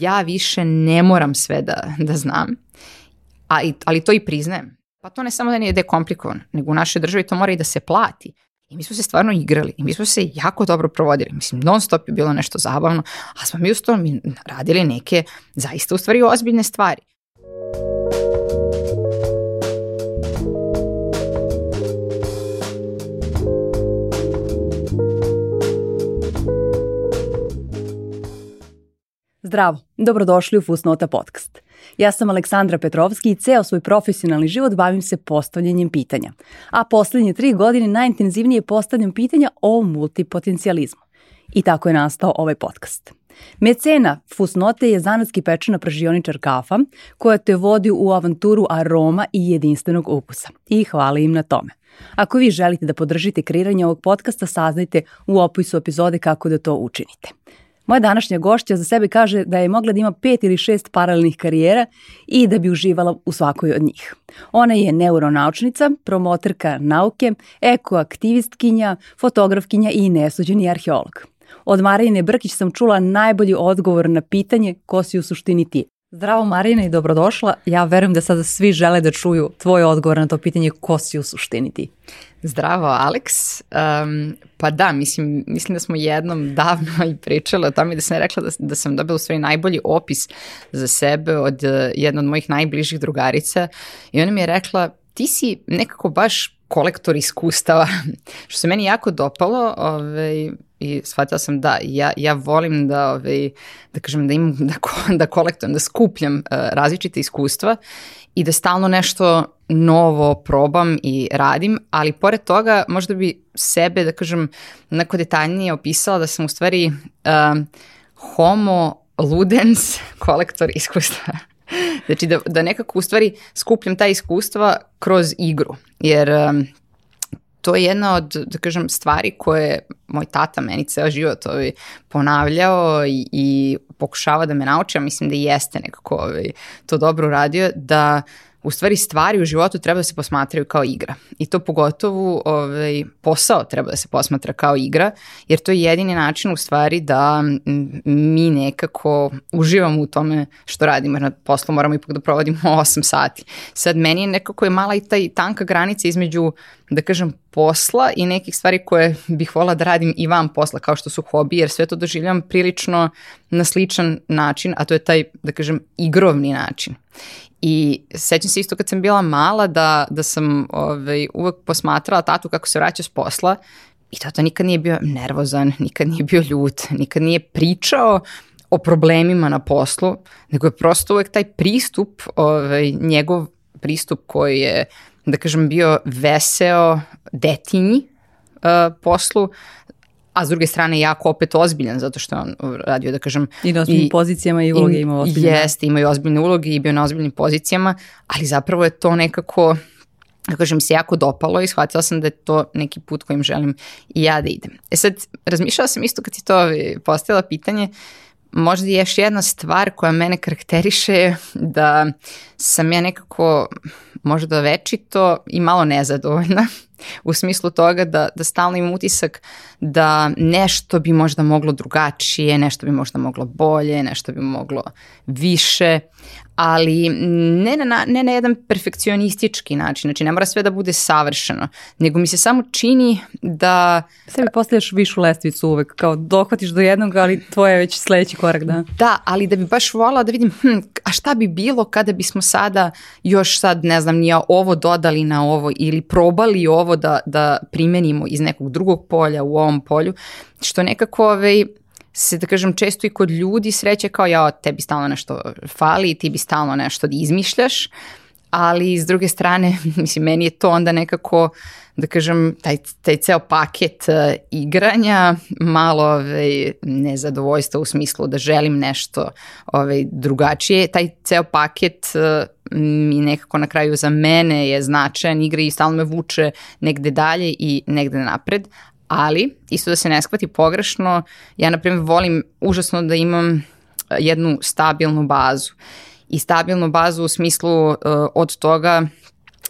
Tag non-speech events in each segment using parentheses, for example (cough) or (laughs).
ja više ne moram sve da, da znam, A, ali to i priznajem. Pa to ne samo da nije dekomplikovan, nego u našoj državi to mora i da se plati. I mi smo se stvarno igrali i mi smo se jako dobro provodili. Mislim, non stop je bilo nešto zabavno, a smo mi uz to radili neke zaista u stvari ozbiljne stvari. Zdravo, dobrodošli u Fusnota podcast. Ja sam Aleksandra Petrovski i ceo svoj profesionalni život bavim se postavljanjem pitanja. A poslednje tri godine najintenzivnije postavljam pitanja o multipotencijalizmu. I tako je nastao ovaj podcast. Mecena Fusnote je zanatski pečena pražioničar kafa koja te vodi u avanturu aroma i jedinstvenog ukusa. I hvala im na tome. Ako vi želite da podržite kreiranje ovog podcasta, saznajte u opisu epizode kako da to učinite. Moja današnja gošća za sebe kaže da je mogla da ima pet ili šest paralelnih karijera i da bi uživala u svakoj od njih. Ona je neuronaučnica, promotorka nauke, ekoaktivistkinja, fotografkinja i nesuđeni arheolog. Od Marijine Brkić sam čula najbolji odgovor na pitanje ko si u suštini ti. Zdravo Marina i dobrodošla. Ja verujem da sada svi žele da čuju tvoj odgovor na to pitanje ko si u suštini ti. Zdravo Alex. Um, pa da, mislim, mislim da smo jednom davno (laughs) i pričale o i da sam rekla da, da sam dobila svoj najbolji opis za sebe od uh, jedne od mojih najbližih drugarica i ona mi je rekla ti si nekako baš kolektor iskustava, (laughs) što se meni jako dopalo, ovaj, i shvatila sam da ja, ja volim da, ovaj, da kažem da imam, (laughs) da, ko, da kolektujem, da skupljam uh, različite iskustva i da stalno nešto novo probam i radim, ali pored toga možda bi sebe, da kažem, onako detaljnije opisala da sam u stvari uh, homo ludens (laughs) kolektor iskustva. (laughs) znači da, da nekako u stvari skupljam ta iskustva kroz igru, jer... Uh, to je jedna od, da kažem, stvari koje moj tata meni ceo život ovaj, ponavljao i, i pokušava da me nauči, a mislim da jeste nekako ovaj, to dobro uradio, da u stvari stvari u životu treba da se posmatraju kao igra. I to pogotovo ovaj, posao treba da se posmatra kao igra, jer to je jedini način u stvari da mi nekako uživamo u tome što radimo, na poslu moramo ipak da provodimo 8 (laughs) sati. Sad meni je nekako je mala i taj tanka granica između da kažem, posla i nekih stvari koje bih volila da radim i van posla, kao što su hobi, jer sve to doživljam prilično na sličan način, a to je taj, da kažem, igrovni način. I sećam se isto kad sam bila mala da, da sam ovaj, uvek posmatrala tatu kako se vraća s posla i tata nikad nije bio nervozan, nikad nije bio ljut, nikad nije pričao o problemima na poslu, nego je prosto uvek taj pristup, ovaj, njegov pristup koji je da kažem, bio veseo detinji uh, poslu, a s druge strane jako opet ozbiljan, zato što on radio, da kažem... I na ozbiljnim i, pozicijama i uloge imao ozbiljne. Jeste, imao i ozbiljne uloge i bio na ozbiljnim pozicijama, ali zapravo je to nekako da kažem, se jako dopalo i shvatila sam da je to neki put kojim želim i ja da idem. E sad, razmišljala sam isto kad si to ovaj, postavila pitanje, uh, Možda je još jedna stvar koja mene karakteriše (laughs) da sam ja nekako možda večito i malo nezadovoljna (laughs) u smislu toga da, da stalno imam utisak da nešto bi možda moglo drugačije, nešto bi možda moglo bolje, nešto bi moglo više, ali ne na, ne na jedan perfekcionistički način, znači ne mora sve da bude savršeno, nego mi se samo čini da... Sebi postavljaš višu lestvicu uvek, kao dohvatiš do jednog, ali to je već sledeći korak, da? Da, ali da bi baš volala da vidim, hm, a šta bi bilo kada bismo sada još sad, ne znam, nija ovo dodali na ovo ili probali ovo da, da primenimo iz nekog drugog polja u ovom tom polju, što nekako ovaj, se, da kažem, često i kod ljudi sreće kao ja, tebi stalno nešto fali, ti bi stalno nešto da izmišljaš, ali s druge strane, (laughs) mislim, meni je to onda nekako, da kažem, taj, taj ceo paket uh, igranja, malo ovaj, nezadovoljstva u smislu da želim nešto ovaj, drugačije, taj ceo paket uh, mi nekako na kraju za mene je značajan igra i stalno me vuče negde dalje i negde napred, ali isto da se ne shvati pogrešno, ja na primjer volim užasno da imam e, jednu stabilnu bazu i stabilnu bazu u smislu uh, od toga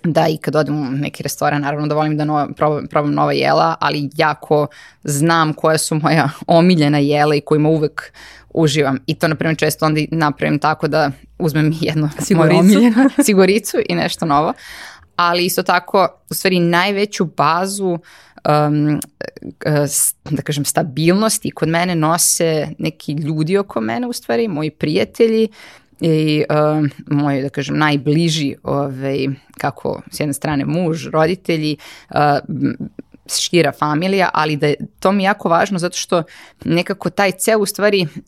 da i kad odem u neki restoran, naravno da volim da no, probam, probam nova jela, ali jako znam koja su moja (laughs) omiljena jela i kojima uvek uživam. I to, na primjer, često onda napravim tako da uzmem jednu (laughs) siguricu. moju omiljenu i nešto novo. Ali isto tako, u stvari, najveću bazu um, da kažem, stabilnosti kod mene nose neki ljudi oko mene, u stvari, moji prijatelji, i uh, um, moj, da kažem, najbliži, ovaj, kako s jedne strane muž, roditelji, uh, šira familija, ali da je, to mi jako važno zato što nekako taj ceo u stvari uh,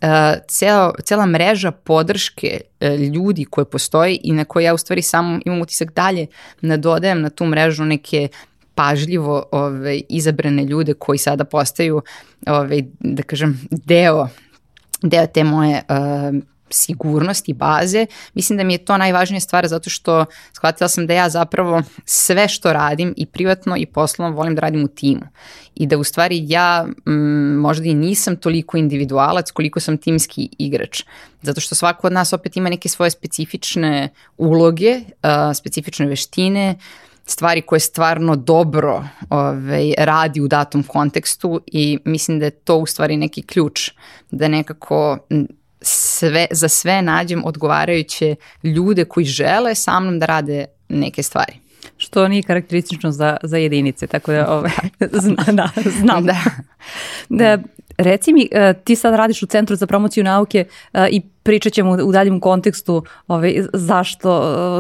ceo, cela mreža podrške uh, ljudi koje postoji i na koje ja u stvari samo imam utisak dalje nadodajem da na tu mrežu neke pažljivo ove, izabrane ljude koji sada postaju, ove, da kažem, deo, deo te moje uh, sigurnosti baze. Mislim da mi je to najvažnija stvar zato što shvatila sam da ja zapravo sve što radim i privatno i poslovno volim da radim u timu. I da u stvari ja m, mm, možda i nisam toliko individualac koliko sam timski igrač. Zato što svako od nas opet ima neke svoje specifične uloge, uh, specifične veštine, uh, stvari koje stvarno dobro ovaj, radi u datom kontekstu i mislim da je to u stvari neki ključ da nekako sve, za sve nađem odgovarajuće ljude koji žele sa mnom da rade neke stvari. Što nije karakteristično za, za jedinice, tako da ove, ovaj, (laughs) zna, da, znam. Da. da. Reci mi, eh, ti sad radiš u Centru za promociju nauke eh, i pričat ćemo u daljem kontekstu ovaj, zašto,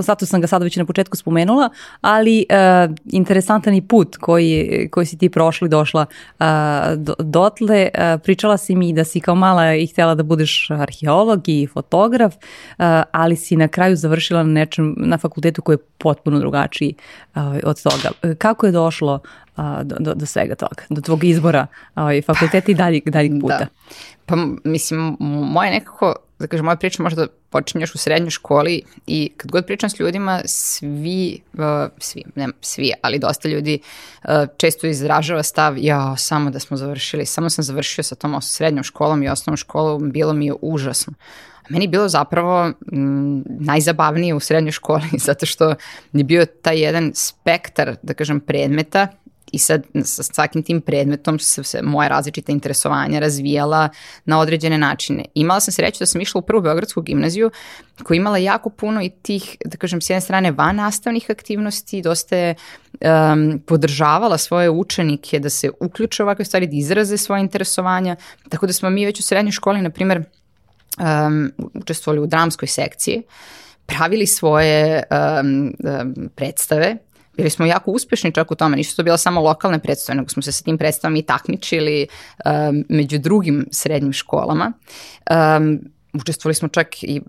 zato sam ga sad već na početku spomenula, ali e, interesantan i put koji, koji si ti prošli, došla e, dotle. E, pričala si mi da si kao mala i htjela da budeš arheolog i fotograf, e, ali si na kraju završila na nečem, na fakultetu koji je potpuno drugačiji e, od toga. E, kako je došlo a, e, do, do, do svega toga, do tvog izbora ovaj, fakulteta i daljeg, daljeg da. puta. Da. Pa mislim, moje nekako da kažem, ova priča možda počinješ u srednjoj školi i kad god pričam s ljudima, svi, uh, svi, ne svi, ali dosta ljudi uh, često izražava stav, ja, samo da smo završili, samo sam završio sa tom srednjom školom i osnovnom školom, bilo mi je užasno. A meni je bilo zapravo m, mm, najzabavnije u srednjoj školi, (laughs) zato što je bio taj jedan spektar, da kažem, predmeta i sad sa svakim tim predmetom su se moje različite interesovanja razvijala na određene načine. Imala sam sreću da sam išla u prvu Beogradsku gimnaziju koja je imala jako puno i tih, da kažem, s jedne strane van nastavnih aktivnosti, dosta je um, podržavala svoje učenike da se uključe ovakve stvari, da izraze svoje interesovanja, tako da smo mi već u srednjoj školi, na primer, um, učestvovali u dramskoj sekciji, pravili svoje um, um, predstave bili smo jako uspešni čak u tome, nisu to bila samo lokalne predstave, nego smo se sa tim predstavama i takmičili um, među drugim srednjim školama. Um, učestvovali smo čak i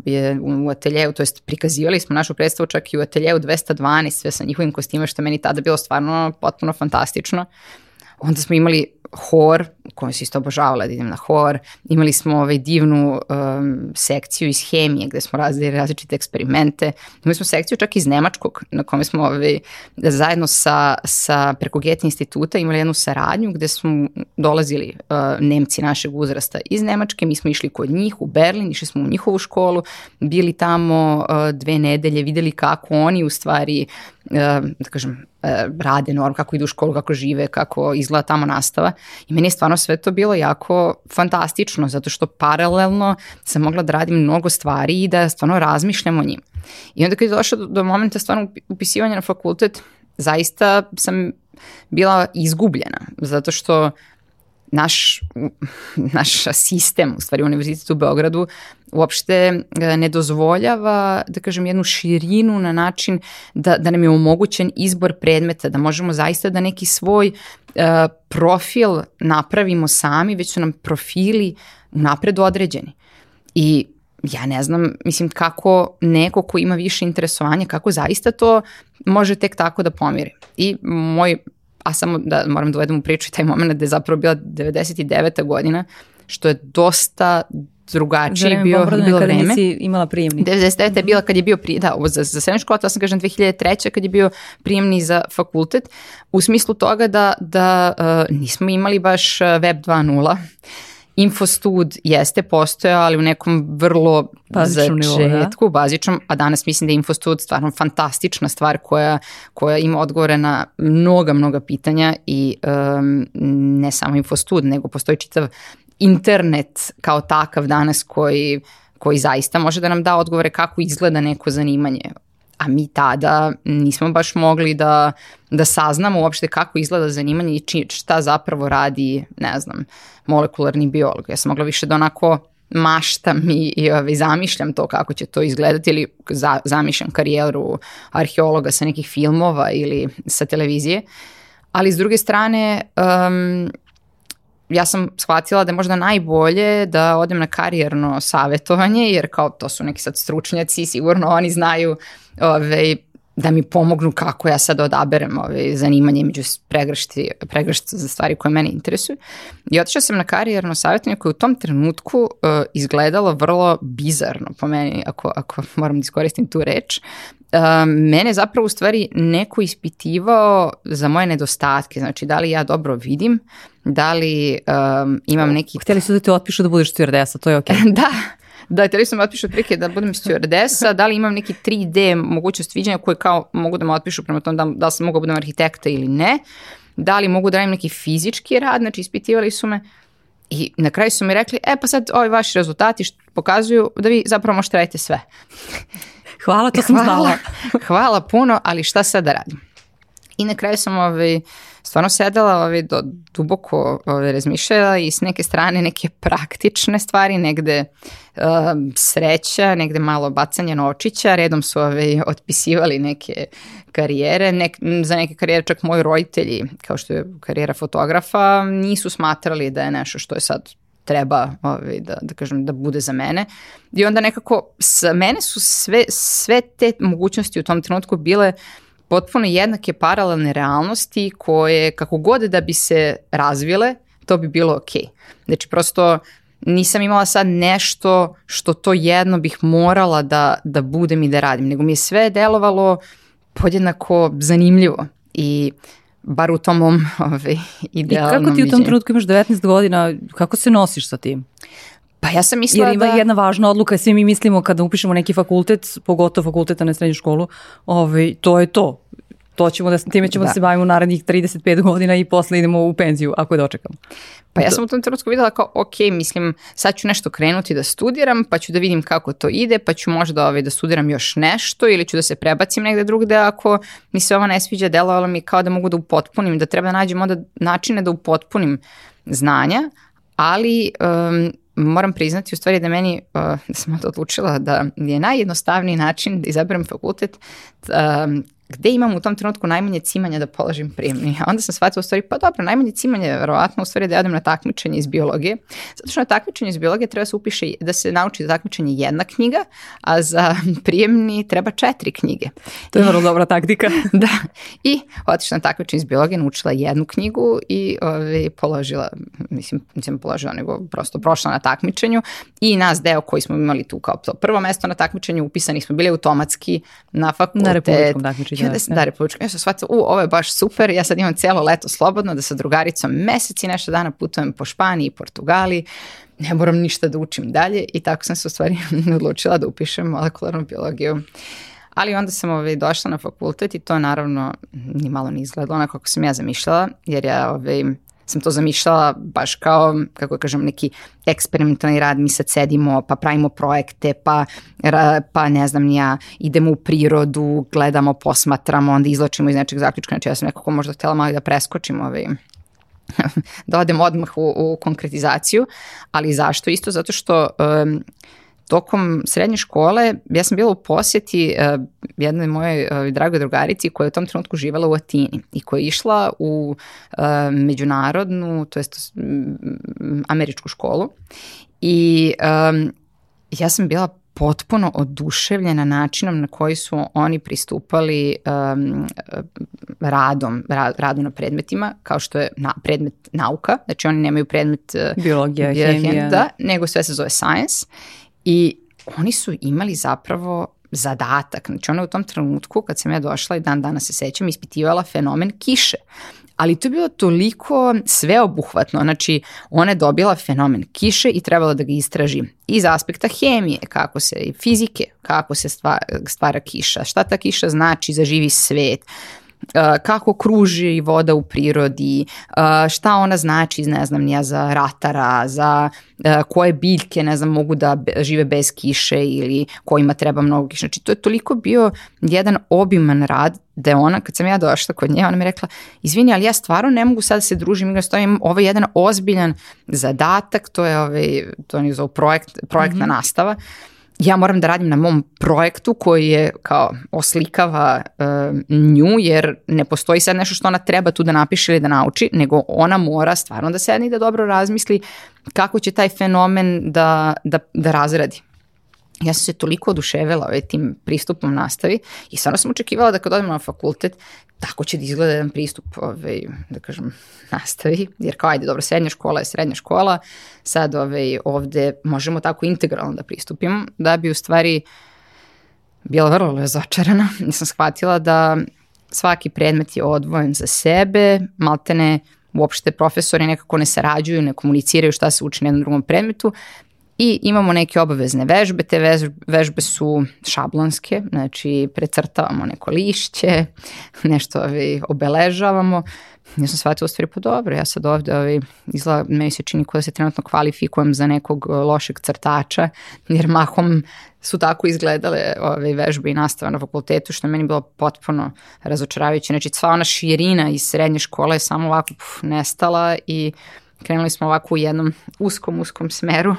u ateljeu, to jest prikazivali smo našu predstavu čak i u ateljeu 212, sve sa njihovim kostima, što je meni tada bilo stvarno potpuno fantastično. Onda smo imali hor, kojom se isto obožavala da idem na hor. Imali smo ovaj divnu um, sekciju iz hemije gde smo radili različite eksperimente. Imali smo sekciju čak iz Nemačkog na kome smo ovaj, zajedno sa, sa preko Geti instituta imali jednu saradnju gde smo dolazili uh, Nemci našeg uzrasta iz Nemačke. Mi smo išli kod njih u Berlin, išli smo u njihovu školu, bili tamo uh, dve nedelje, videli kako oni u stvari, uh, da kažem, E, rade normalno, kako idu u školu, kako žive, kako izgleda tamo nastava. I meni je stvarno sve to bilo jako fantastično, zato što paralelno sam mogla da radim mnogo stvari i da stvarno razmišljam o njim. I onda kad je došlo do, do momenta stvarno upisivanja na fakultet, zaista sam bila izgubljena, zato što naš, naš sistem, u stvari univerzitet u Beogradu, uopšte e, ne dozvoljava, da kažem, jednu širinu na način da, da nam je omogućen izbor predmeta, da možemo zaista da neki svoj uh, profil napravimo sami, već su nam profili napred određeni. I ja ne znam, mislim, kako neko ko ima više interesovanja, kako zaista to može tek tako da pomiri. I moj, a samo da moram da uvedem u priču i taj moment da je zapravo bila 99. godina, što je dosta drugačiji za bio, bilo kada vreme. Nisi imala prijemni. 99. je bila kad je bio pri, da, ovo za, za srednju školu, to sam kažem 2003. kad je bio prijemni za fakultet, u smislu toga da, da uh, nismo imali baš eh, web 2.0, Infostud jeste postojao, ali u nekom vrlo bazičnom začetku, nivou, da? bazičnom, a danas mislim da je Infostud stvarno fantastična stvar koja, koja ima odgovore na mnoga, mnoga pitanja i um, ne samo Infostud, nego postoji čitav internet kao takav danas koji, koji zaista može da nam da odgovore kako izgleda neko zanimanje. A mi tada nismo baš mogli da, da saznamo uopšte kako izgleda zanimanje i či, šta zapravo radi, ne znam, molekularni biolog. Ja sam mogla više da onako maštam i, i ove, ovaj, zamišljam to kako će to izgledati ili za, zamišljam karijeru arheologa sa nekih filmova ili sa televizije. Ali s druge strane, um, ja sam shvatila da je možda najbolje da odem na karijerno savjetovanje, jer kao to su neki sad stručnjaci, sigurno oni znaju ove, da mi pomognu kako ja sad odaberem ove, zanimanje među pregršti, pregršti za stvari koje mene interesuju. I otišla sam na karijerno savjetovanje koje u tom trenutku uh, izgledalo vrlo bizarno po meni, ako, ako moram da iskoristim tu reč. Uh, mene zapravo u stvari neko ispitivao za moje nedostatke, znači da li ja dobro vidim, uh, da li um, imam neki... Hteli su da te otpišu da budeš stewardesa, to je okej. Okay. (laughs) da, da, htjeli su da me otpišu prike da budem stewardesa, da li imam neki 3D mogućnost viđenja koje kao mogu da me otpišu prema tom da, da sam mogao da budem arhitekta ili ne, da li mogu da radim neki fizički rad, znači ispitivali su me i na kraju su mi rekli, e pa sad ovi vaši rezultati pokazuju da vi zapravo možete raditi sve. (laughs) Hvala, to hvala, sam znala. (laughs) hvala puno, ali šta sad da radim? I na kraju sam ovaj, stvarno sedela ovaj, do, duboko ovaj, razmišljala i s neke strane neke praktične stvari, negde uh, sreća, negde malo bacanje nočića, redom su ovaj, otpisivali neke karijere, nek, za neke karijere čak moji roditelji, kao što je karijera fotografa, nisu smatrali da je nešto što je sad treba ovaj, da, da kažem da bude za mene i onda nekako s, mene su sve, sve te mogućnosti u tom trenutku bile uh, potpuno jednake paralelne realnosti koje kako god da bi se razvile, to bi bilo Okay. Znači prosto nisam imala sad nešto što to jedno bih morala da, da budem i da radim, nego mi je sve delovalo podjednako zanimljivo i bar u tom ove, idealnom (laughs) ovaj, I kako ti u tom trenutku imaš 19 godina, kako se nosiš sa tim? Pa ja sam mislila Jer ima da... jedna važna odluka, svi mi mislimo kada upišemo neki fakultet, pogotovo fakulteta na srednju školu, ovaj, to je to. To ćemo da, time ćemo da. da se bavimo narednih 35 godina i posle idemo u penziju, ako je dočekamo. Pa ja da. sam u tom trenutku videla kao, ok, mislim, sad ću nešto krenuti da studiram, pa ću da vidim kako to ide, pa ću možda ovaj, da studiram još nešto ili ću da se prebacim negde drugde ako mi se ovo ne sviđa, delovalo mi kao da mogu da upotpunim, da treba da nađem onda načine da upotpunim znanja, ali um, moram priznati u stvari da meni, uh, (laughs) da sam odlučila da je najjednostavniji način da izaberem fakultet um, gde imam u tom trenutku najmanje cimanja da položim prijemni. A onda sam shvatila u stvari, pa dobro, najmanje cimanje je verovatno u stvari da ja odem na takmičenje iz biologije. Zato što na takmičenje iz biologije treba se upiše, da se nauči za takmičenje jedna knjiga, a za (laughs) prijemni treba četiri knjige. To je vrlo dobra taktika. (laughs) da. I otišla na takmičenje iz biologije, naučila jednu knjigu i ove, ovaj, položila, mislim, mislim položila, nego prosto prošla na takmičenju i nas deo koji smo imali tu kao to prvo mesto na takmičenju, upisani smo bili automatski na fakultet. Na republičkom takmičenju I onda da sam da. Dari poručkom, ja sam shvatila, u, ovo je baš super, ja sad imam cijelo leto slobodno da sa drugaricom mesec i nešto dana putujem po Španiji i Portugaliji, ne moram ništa da učim dalje i tako sam se u stvari (laughs) odlučila da upišem molekularnu biologiju. Ali onda sam ovaj, došla na fakultet i to naravno ni malo ne izgledalo onako kako sam ja zamišljala, jer ja ovaj, sam to zamišljala baš kao, kako ja da kažem, neki eksperimentalni rad, mi sad sedimo, pa pravimo projekte, pa, pa ne znam ja, idemo u prirodu, gledamo, posmatramo, onda izlačimo iz nečeg zaključka, znači ja sam nekako možda htjela malo da preskočim ove ovaj (laughs) da odem odmah u, u konkretizaciju, ali zašto? Isto zato što um, tokom srednje škole ja sam bila u posjeti uh, jednoj mojoj uh, dragoj drugarici koja je u tom trenutku živela u Atini i koja je išla u uh, međunarodnu, to jest američku školu i um, ja sam bila potpuno oduševljena načinom na koji su oni pristupali um, radom, ra, radu na predmetima, kao što je na, predmet nauka, znači oni nemaju predmet biologija, hemija, da, nego sve se zove science I oni su imali zapravo zadatak. Znači ona u tom trenutku kad sam ja došla i dan danas se sećam ispitivala fenomen kiše. Ali to je bilo toliko sveobuhvatno, znači ona je dobila fenomen kiše i trebala da ga istraži iz aspekta hemije, kako se, fizike, kako se stvara, stvara kiša, šta ta kiša znači za živi svet, kako kruži voda u prirodi, šta ona znači, ne znam, ja za ratara, za koje biljke, ne znam, mogu da žive bez kiše ili kojima treba mnogo kiše. Znači, to je toliko bio jedan obiman rad da je ona, kad sam ja došla kod nje, ona mi rekla, izvini, ali ja stvarno ne mogu sad da se družim, igram stojim, ovo ovaj je jedan ozbiljan zadatak, to je ovaj, to je zovu projekt, projektna mm -hmm. nastava ja moram da radim na mom projektu koji je kao oslikava uh, nju jer ne postoji sad nešto što ona treba tu da napiše ili da nauči, nego ona mora stvarno da sedne i da dobro razmisli kako će taj fenomen da, da, da razradi ja sam se toliko oduševila ovaj, tim pristupom nastavi i stvarno sam očekivala da kad odem na fakultet tako će da izgleda jedan pristup ovaj, da kažem, nastavi, jer kao ajde dobro, srednja škola je srednja škola, sad ovaj, ovde možemo tako integralno da pristupimo, da bi u stvari bila vrlo razočarana, (laughs) nisam shvatila da svaki predmet je odvojen za sebe, maltene uopšte profesori nekako ne sarađuju, ne komuniciraju šta se uči na jednom drugom predmetu, I imamo neke obavezne vežbe, te vežbe, su šablonske, znači precrtavamo neko lišće, (laughs) nešto ovi, obeležavamo. Ja sam shvatila stvari po pa dobro, ja sad ovde ovi, izgleda, meni se čini kao da se trenutno kvalifikujem za nekog e, lošeg crtača, jer mahom su tako izgledale ove vežbe i nastava na fakultetu, što je meni bilo potpuno razočaravajuće. Znači, sva ona širina iz srednje škole je samo ovako puf, nestala i krenuli smo ovako u jednom uskom, uskom smeru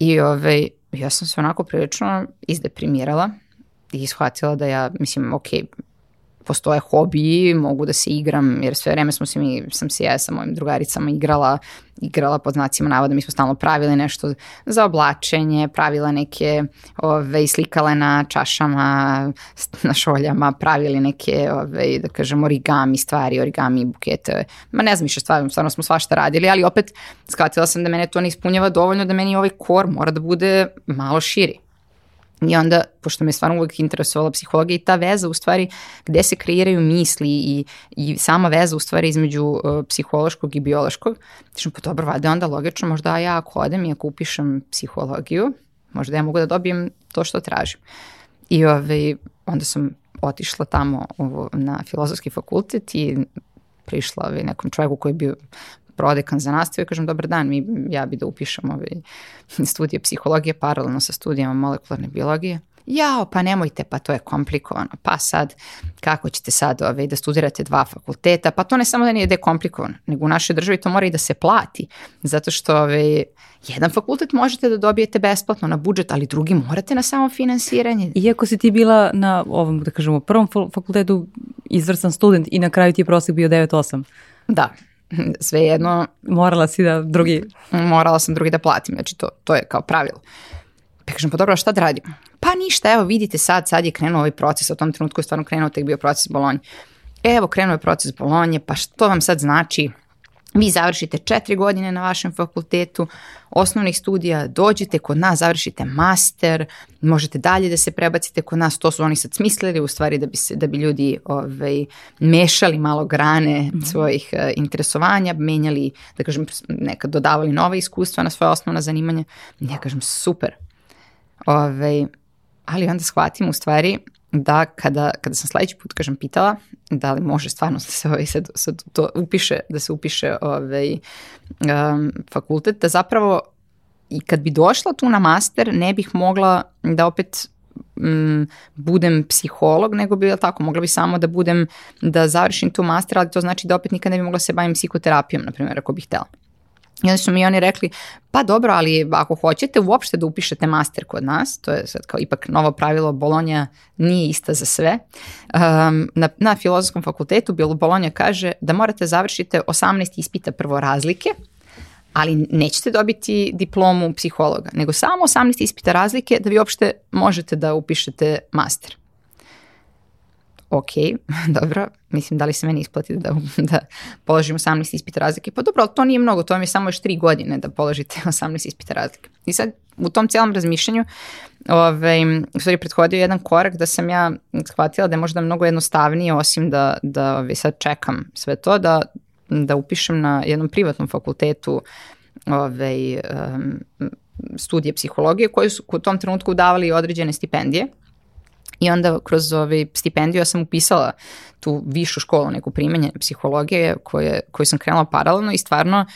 I ovaj, ja sam se onako prilično izdeprimirala i shvatila da ja, mislim, ok, postoje hobiji, mogu da se igram, jer sve vreme smo se mi, sam se ja sa mojim drugaricama igrala, igrala pod znacima navoda, mi smo stalno pravili nešto za oblačenje, pravila neke ove, slikale na čašama, na šoljama, pravili neke, ove, da kažem, origami stvari, origami bukete, ma ne znam više stvarno, stvarno smo svašta radili, ali opet shvatila sam da mene to ne ispunjava dovoljno, da meni ovaj kor mora da bude malo širi I onda, pošto me stvarno uvek interesovala psihologija i ta veza u stvari gde se kreiraju misli i, i sama veza u stvari između uh, psihološkog i biološkog, tišem pa dobro, vade onda logično, možda ja ako odem i ako upišem psihologiju, možda ja mogu da dobijem to što tražim. I ovaj, onda sam otišla tamo ovo, na filozofski fakultet i prišla ovaj, nekom čovjeku koji je bio prodekan za nastavu i kažem dobar dan, mi, ja bi da upišem ove studije psihologije paralelno sa studijama molekularne biologije jao, pa nemojte, pa to je komplikovano, pa sad kako ćete sad ove, da studirate dva fakulteta, pa to ne samo da nije da komplikovano, nego u našoj državi to mora i da se plati, zato što ove, jedan fakultet možete da dobijete besplatno na budžet, ali drugi morate na samo finansiranje. Iako si ti bila na ovom, da kažemo, prvom fakultetu izvrstan student i na kraju ti je prosek bio 9-8. Da, (laughs) svejedno... Morala si da drugi... Morala sam drugi da platim, znači to, to je kao pravilo. Pa kažem, pa dobro, šta da radimo? Pa ništa, evo vidite sad, sad je krenuo ovaj proces, u tom trenutku je stvarno krenuo, tek bio proces Bolonje. Evo, krenuo je proces Bolonje, pa što vam sad znači Vi završite četiri godine na vašem fakultetu osnovnih studija, dođete kod nas, završite master, možete dalje da se prebacite kod nas, to su oni sad smislili u stvari da bi, se, da bi ljudi ovaj, mešali malo grane mhm. svojih uh, interesovanja, menjali, da kažem, nekad dodavali nove iskustva na svoje osnovna zanimanja. Ja kažem, super. Ove, ovaj, ali onda shvatim u stvari da kada, kada sam sledeći put, kažem, pitala da li može stvarno da se ovaj sad, sad to upiše, da se upiše ovaj, um, fakultet, da zapravo i kad bi došla tu na master ne bih mogla da opet m, mm, budem psiholog, nego bi, tako, mogla bi samo da budem, da završim tu master, ali to znači da opet nikad ne bi mogla da se bavim psihoterapijom, na primjer, ako bih htela. I onda su mi oni rekli, pa dobro, ali ako hoćete uopšte da upišete master kod nas, to je sad kao ipak novo pravilo, Bolonja nije ista za sve. Um, na, na filozofskom fakultetu bilo Bolonja kaže da morate završite 18 ispita prvo razlike, ali nećete dobiti diplomu psihologa, nego samo 18 ispita razlike da vi uopšte možete da upišete master ok, (laughs) dobro, mislim da li se meni isplati da, da položim 18 ispita razlike, pa dobro, ali to nije mnogo, to vam je samo još 3 godine da položite 18 (laughs) ispita razlike. I sad u tom cijelom razmišljanju ovaj, sorry, prethodio jedan korak da sam ja shvatila da je možda mnogo jednostavnije osim da, da ovaj, sad čekam sve to, da, da upišem na jednom privatnom fakultetu ovaj, um, studije psihologije koji su u tom trenutku davali određene stipendije I onda kroz ovaj stipendiju sam upisala tu višu školu, neku primenjene psihologije koje, koju sam krenula paralelno i stvarno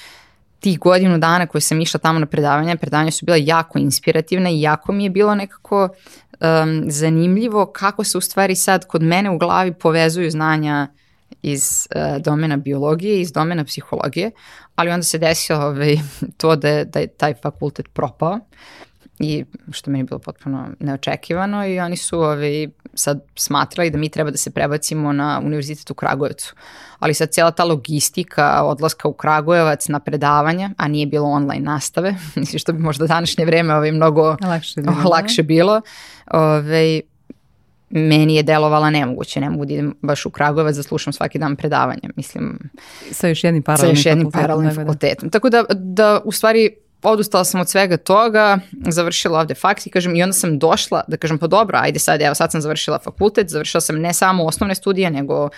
tih godinu dana koje sam išla tamo na predavanja, predavanja su bila jako inspirativna i jako mi je bilo nekako um, zanimljivo kako se u stvari sad kod mene u glavi povezuju znanja iz uh, domena biologije, iz domena psihologije, ali onda se desilo ovaj, (laughs) to da, da je taj fakultet propao i što meni je bilo potpuno neočekivano i oni su ovi, ovaj, sad smatrali da mi treba da se prebacimo na univerzitet u Kragujevcu. Ali sad cijela ta logistika odlaska u Kragujevac na predavanja, a nije bilo online nastave, (laughs) mislim što bi možda današnje vreme ovaj, mnogo lakše bilo, lakše bilo ovaj, meni je delovala nemoguće, ne mogu da idem baš u Kragujevac da slušam svaki dan predavanja, mislim. Sa još jednim paralelnim, sa još jednim Paralelnim da. fakultetom. Tako da, da u stvari odustala sam od svega toga, završila ovde faks i kažem i onda sam došla da kažem pa dobro, ajde sad, evo sad sam završila fakultet, završila sam ne samo osnovne studije, nego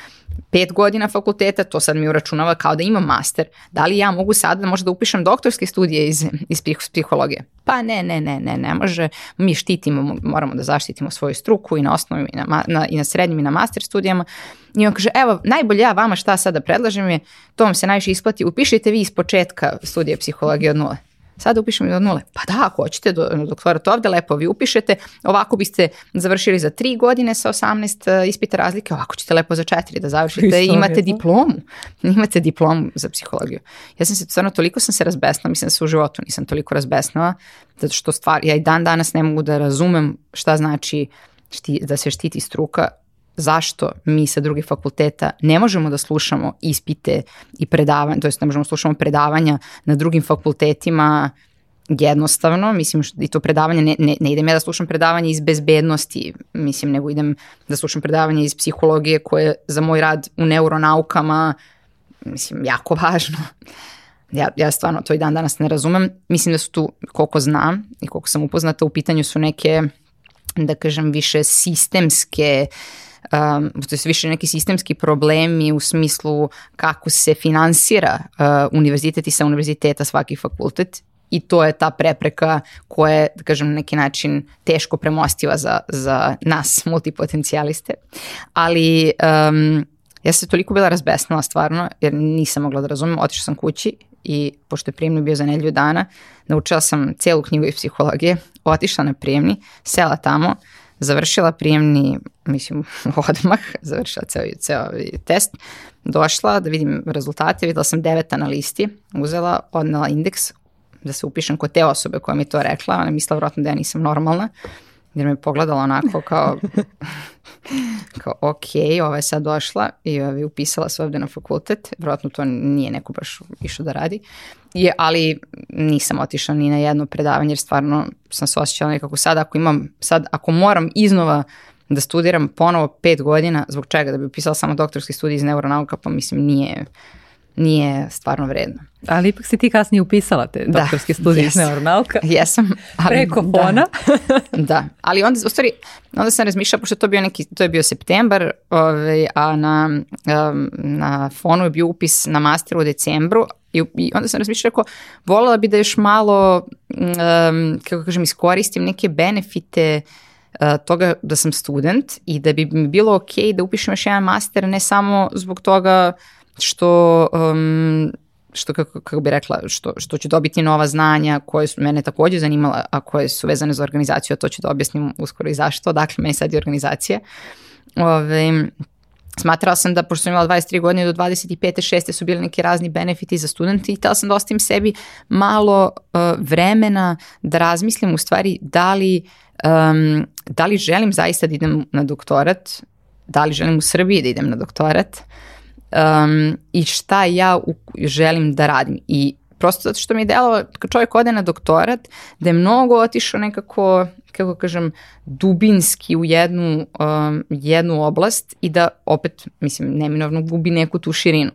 pet godina fakulteta, to sad mi uračunava kao da imam master. Da li ja mogu sad da možda upišem doktorske studije iz, iz psihologije? Pa ne, ne, ne, ne, ne može. Mi štitimo, moramo da zaštitimo svoju struku i na osnovnim i na, na, i na srednjim i na master studijama. I on kaže, evo, najbolje ja vama šta sada predlažem je, to vam se najviše isplati, upišite vi iz početka studije psihologije od nule. Sad upišemo do nule. Pa da, ako hoćete do, to ovde, lepo vi upišete. Ovako biste završili za tri godine sa 18 e, ispita razlike, ovako ćete lepo za četiri da završite i imate da. diplomu. Imate diplomu za psihologiju. Ja sam se stvarno toliko sam se razbesnala, mislim da se u životu nisam toliko razbesnala, zato što stvar, ja i dan danas ne mogu da razumem šta znači šti, da se štiti struka zašto mi sa drugih fakulteta ne možemo da slušamo ispite i predavanja, to jest ne možemo da slušamo predavanja na drugim fakultetima jednostavno, mislim i to predavanje, ne, ne, ne idem ja da slušam predavanje iz bezbednosti, mislim, nego idem da slušam predavanje iz psihologije koje za moj rad u neuronaukama, mislim, jako (laughs) važno. Ja, ja stvarno to i dan danas ne razumem. Mislim da su tu, koliko znam i koliko sam upoznata, u pitanju su neke, da kažem, više sistemske uh, um, to su više neki sistemski problemi u smislu kako se finansira uh, univerzitet i sa univerziteta svaki fakultet i to je ta prepreka koja je, da kažem, na neki način teško premostiva za, za nas multipotencijaliste. Ali um, ja se toliko bila razbesnala stvarno, jer nisam mogla da razumem, otišla sam kući i pošto je prijemni bio za nedelju dana, naučila sam celu knjigu iz psihologije, otišla na prijemni, sela tamo, uh, završila prijemni, mislim (laughs) odmah, završila ceo, ceo ovaj test, došla da vidim rezultate, videla sam deveta na listi, uzela, odnala indeks, da se upišem kod te osobe koja mi to rekla, ona je mislila vjerojatno da ja nisam normalna jer me pogledala onako kao, (laughs) kao ok, ova je sad došla i je upisala se ovde na fakultet, vjerojatno to nije neko baš išao da radi, je, ali nisam otišla ni na jedno predavanje jer stvarno sam se osjećala nekako sad ako imam, sad ako moram iznova da studiram ponovo pet godina, zbog čega? Da bi upisala samo doktorski studij iz neuronauka, pa mislim nije, nije stvarno vredno. Ali ipak si ti kasnije upisala te da, doktorske da, studije iz neuronauka. (laughs) Jesam. Ali, preko da. fona. (laughs) Da, ali onda, u stvari, onda sam razmišljala, pošto to bio neki, to je bio septembar, ovaj, a na, na fonu je bio upis na masteru u decembru, I, I onda sam razmišljala kako voljela bi da još malo, um, kako kažem, iskoristim neke benefite e, toga da sam student i da bi mi bilo okay da upišem još jedan master ne samo zbog toga što um, što kako, kako bi rekla, što, što ću dobiti nova znanja koje su mene takođe zanimala, a koje su vezane za organizaciju, a to ću da objasnim uskoro i zašto, dakle meni sad je organizacija. Ove, smatrala sam da, pošto sam imala 23 godine, do 25. 6. su bili neki razni benefiti za studente i htela sam da ostavim sebi malo uh, vremena da razmislim u stvari da li, um, da li želim zaista da idem na doktorat, da li želim u Srbiji da idem na doktorat, uh, um, i šta ja u, želim da radim. I prosto zato što mi je delalo, kad čovjek ode na doktorat, da je mnogo otišao nekako, kako kažem, dubinski u jednu, um, jednu oblast i da opet, mislim, neminovno gubi neku tu širinu.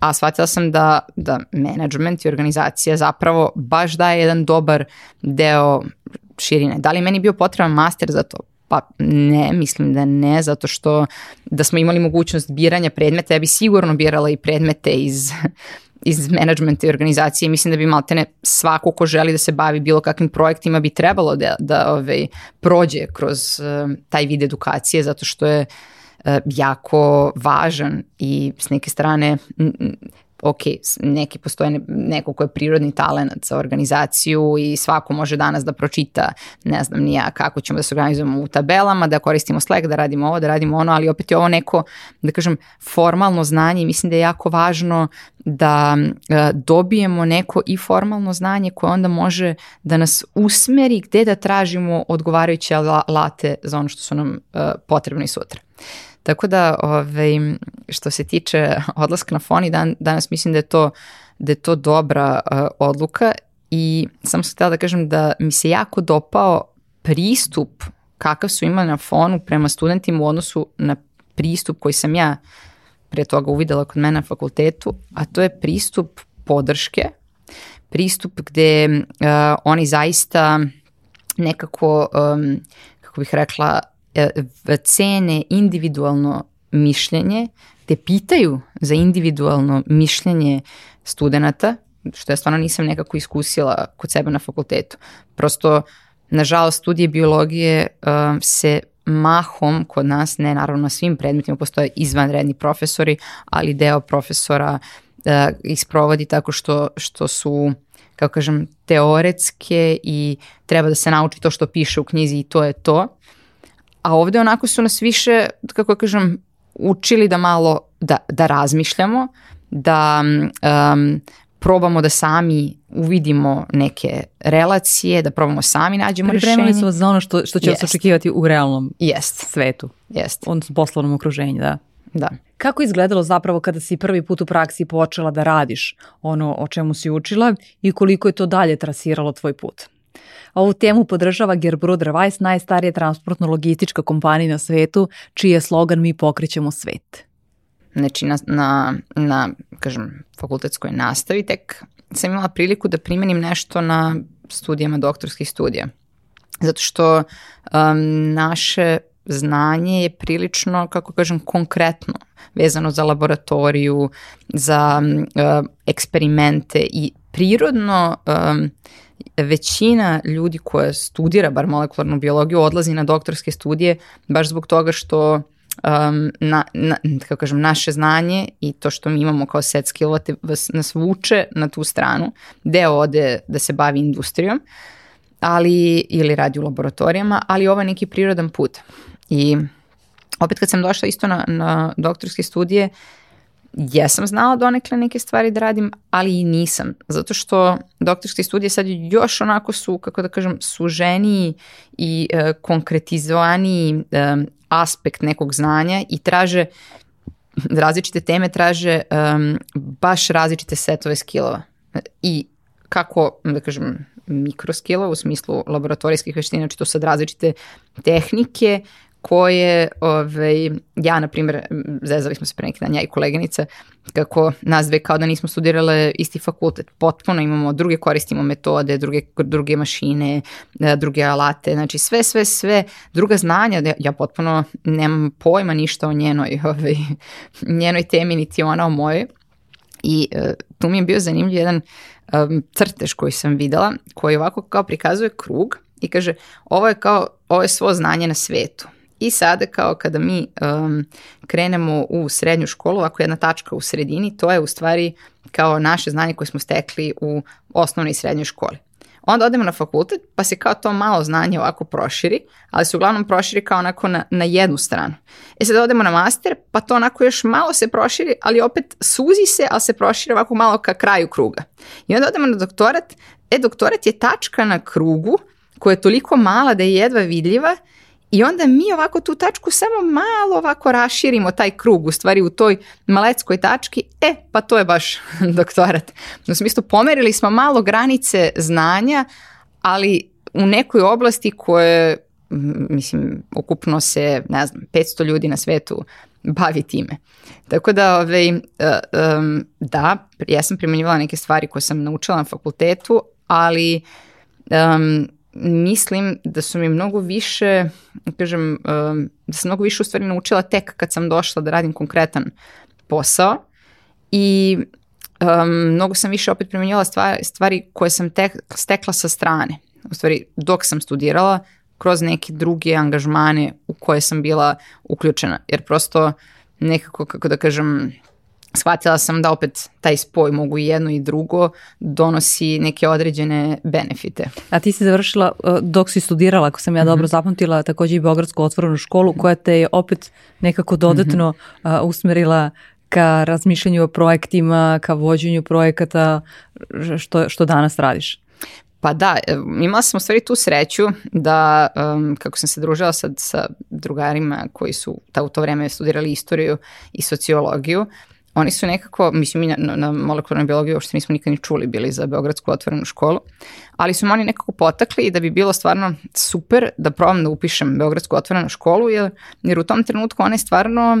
A shvatila sam da, da management i organizacija zapravo baš daje jedan dobar deo širine. Da li meni bio potreban master za to? Pa ne, mislim da ne, zato što da smo imali mogućnost biranja predmeta, ja bi sigurno birala i predmete iz (laughs) iz menadžmenta i organizacije mislim da bi maltene svako ko želi da se bavi bilo kakvim projektima bi trebalo da, da ove, ovaj, prođe kroz uh, taj vid edukacije zato što je uh, jako važan i s neke strane ok, neki postoje neko ko je prirodni talent za organizaciju i svako može danas da pročita, ne znam nija kako ćemo da se organizujemo u tabelama, da koristimo Slack, da radimo ovo, da radimo ono, ali opet je ovo neko, da kažem, formalno znanje i mislim da je jako važno da e, dobijemo neko i formalno znanje koje onda može da nas usmeri gde da tražimo odgovarajuće alate za ono što su nam e, potrebni sutra. Tako da, ovaj, što se tiče (laughs) odlaska na foni, dan, danas mislim da je to, da je to dobra uh, odluka i samo sam htjela da kažem da mi se jako dopao pristup kakav su imali na fonu prema studentima u odnosu na pristup koji sam ja pre toga uvidela kod mene na fakultetu, a to je pristup podrške, pristup gde uh, oni zaista nekako, um, kako bih rekla, E, cene individualno mišljenje, te pitaju za individualno mišljenje studenta, što ja stvarno nisam nekako iskusila kod sebe na fakultetu. Prosto, nažalost, studije biologije um, se mahom kod nas, ne naravno na svim predmetima, postoje izvanredni profesori, ali deo profesora uh, ih sprovodi tako što, što su kako kažem, teoretske i treba da se nauči to što piše u knjizi i to je to a ovde onako su nas više, kako kažem, učili da malo, da, da razmišljamo, da um, probamo da sami uvidimo neke relacije, da probamo sami nađemo rešenje. Pripremili su za ono što, što će yes. očekivati u realnom yes. svetu. Jest. u poslovnom okruženju, da. Da. Kako je izgledalo zapravo kada si prvi put u praksi počela da radiš ono o čemu si učila i koliko je to dalje trasiralo tvoj put? Ovu temu podržava Gerbrod Weiss, najstarija transportno-logistička kompanija na svetu, čiji je slogan Mi pokrećemo svet. Znači, na, na, na kažem, fakultetskoj nastavi tek sam imala priliku da primenim nešto na studijama doktorskih studija. Zato što um, naše znanje je prilično, kako kažem, konkretno vezano za laboratoriju, za uh, eksperimente i prirodno um, većina ljudi koja studira bar molekularnu biologiju odlazi na doktorske studije baš zbog toga što um, na, na, kako kažem, naše znanje i to što mi imamo kao set skillova te, vas, nas vuče na tu stranu, deo ode da se bavi industrijom ali, ili radi u laboratorijama, ali ovo je neki prirodan put. I opet kad sam došla isto na, na doktorske studije, uh, jesam znala donekle neke stvari da radim, ali i nisam. Zato što doktorske studije sad još onako su, kako da kažem, suženiji i e, konkretizovaniji e, aspekt nekog znanja i traže različite teme traže um, baš različite setove skillova i kako, da kažem, mikroskillova u smislu laboratorijskih veština, znači to sad različite tehnike koje ovaj, ja, na primjer, zezali smo se pre neki dan, ja i koleginica, kako nas dve kao da nismo studirale isti fakultet. Potpuno imamo druge, koristimo metode, druge, druge mašine, e, druge alate, znači sve, sve, sve, druga znanja, da ja potpuno nemam pojma ništa o njenoj, (laughs) ovaj, njenoj temi, niti ona o mojoj. I uh, tu mi je bio zanimljiv jedan um, crtež koji sam videla, koji ovako kao prikazuje krug i kaže ovo je kao, ovo je svo znanje na svetu I sada kao kada mi um, krenemo u srednju školu, ako je jedna tačka u sredini, to je u stvari kao naše znanje koje smo stekli u osnovnoj i srednjoj školi. Onda odemo na fakultet, pa se kao to malo znanje ovako proširi, ali se uglavnom proširi kao onako na, na jednu stranu. E sad odemo na master, pa to onako još malo se proširi, ali opet suzi se, ali se proširi ovako malo ka kraju kruga. I onda odemo na doktorat, e doktorat je tačka na krugu koja je toliko mala da je jedva vidljiva I onda mi ovako tu tačku samo malo ovako raširimo taj krug, u stvari u toj maleckoj tački, e, pa to je baš (laughs) doktorat. U smislu, pomerili smo malo granice znanja, ali u nekoj oblasti koje, mislim, ukupno se, ne znam, 500 ljudi na svetu bavi time. Tako da, ovaj, e, e, da, ja sam primenjivala neke stvari koje sam naučila na fakultetu, ali um, mislim da su mi mnogo više, kažem, um, da sam mnogo više u stvari naučila tek kad sam došla da radim konkretan posao i um, mnogo sam više opet primenjala stvari, stvari koje sam tek, stekla sa strane. U stvari, dok sam studirala, kroz neke druge angažmane u koje sam bila uključena. Jer prosto nekako, kako da kažem, shvatila sam da opet taj spoj mogu i jedno i drugo donosi neke određene benefite. A ti si završila e, dok si studirala, ako sam ja mhm. dobro mm -hmm. zapamtila, takođe i Beogradsku otvorenu školu koja te je opet nekako dodatno mm -hmm. uh, usmerila ka razmišljanju o projektima, ka vođenju projekata, što, što danas radiš. Pa da, e, imala sam u stvari tu sreću da um, kako sam se družila sad sa drugarima koji su ta, u to vreme studirali istoriju i sociologiju, oni su nekako, mislim mi na, na molekularnoj biologiji uopšte nismo nikad ni čuli bili za Beogradsku otvorenu školu, ali su me oni nekako potakli i da bi bilo stvarno super da probam da upišem Beogradsku otvorenu školu, jer, jer u tom trenutku ona je stvarno e,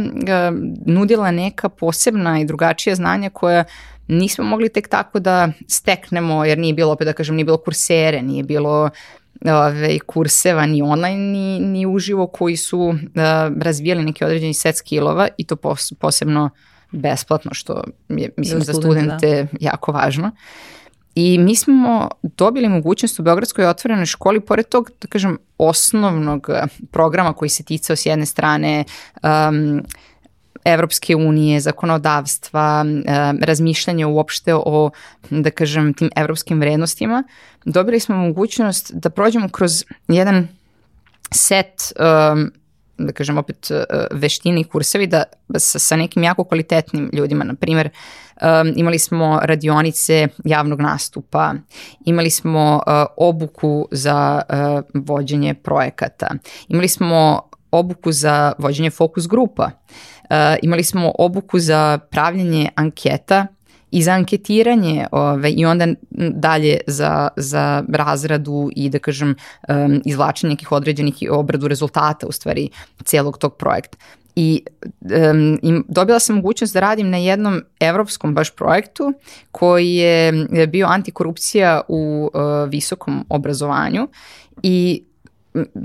nudila neka posebna i drugačija znanja koja nismo mogli tek tako da steknemo, jer nije bilo, opet da kažem, nije bilo kursere, nije bilo ove, kurseva ni online ni, ni uživo koji su uh, razvijali neki određeni set skillova i to posebno besplatno, što je, mislim, za, studente da. jako važno. I mi smo dobili mogućnost u Beogradskoj otvorenoj školi, pored tog, da kažem, osnovnog eh, programa koji se ticao s jedne strane um, Evropske unije, zakonodavstva, ehm, razmišljanje uopšte o, da kažem, tim evropskim vrednostima, dobili smo mogućnost da prođemo kroz jedan set um, da kažem opet, e, veštine i kursevi da, sa, sa nekim jako kvalitetnim ljudima. Na primjer, um, imali smo radionice javnog nastupa, imali smo uh, obuku za uh, vođenje projekata, imali smo obuku za vođenje fokus grupa, uh, imali smo obuku za pravljanje anketa i za anketiranje ove, i onda dalje za, za razradu i da kažem um, izvlačenje nekih određenih i obradu rezultata u stvari celog tog projekta. I, um, i dobila sam mogućnost da radim na jednom evropskom baš projektu koji je bio antikorupcija u uh, visokom obrazovanju i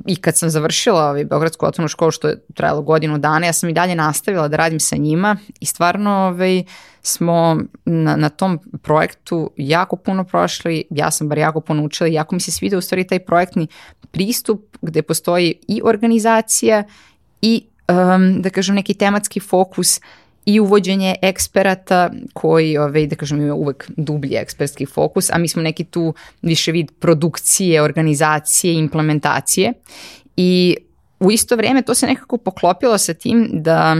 i kad sam završila ovaj Beogradsku autonomnu školu što je trajalo godinu dana, ja sam i dalje nastavila da radim sa njima i stvarno ovaj, smo na, na tom projektu jako puno prošli, ja sam bar jako puno učila i jako mi se svidio u stvari taj projektni pristup gde postoji i organizacija i um, da kažem neki tematski fokus i uvođenje eksperata koji, ove, ovaj, da kažem, imaju uvek dublji ekspertski fokus, a mi smo neki tu više vid produkcije, organizacije, implementacije i u isto vreme to se nekako poklopilo sa tim da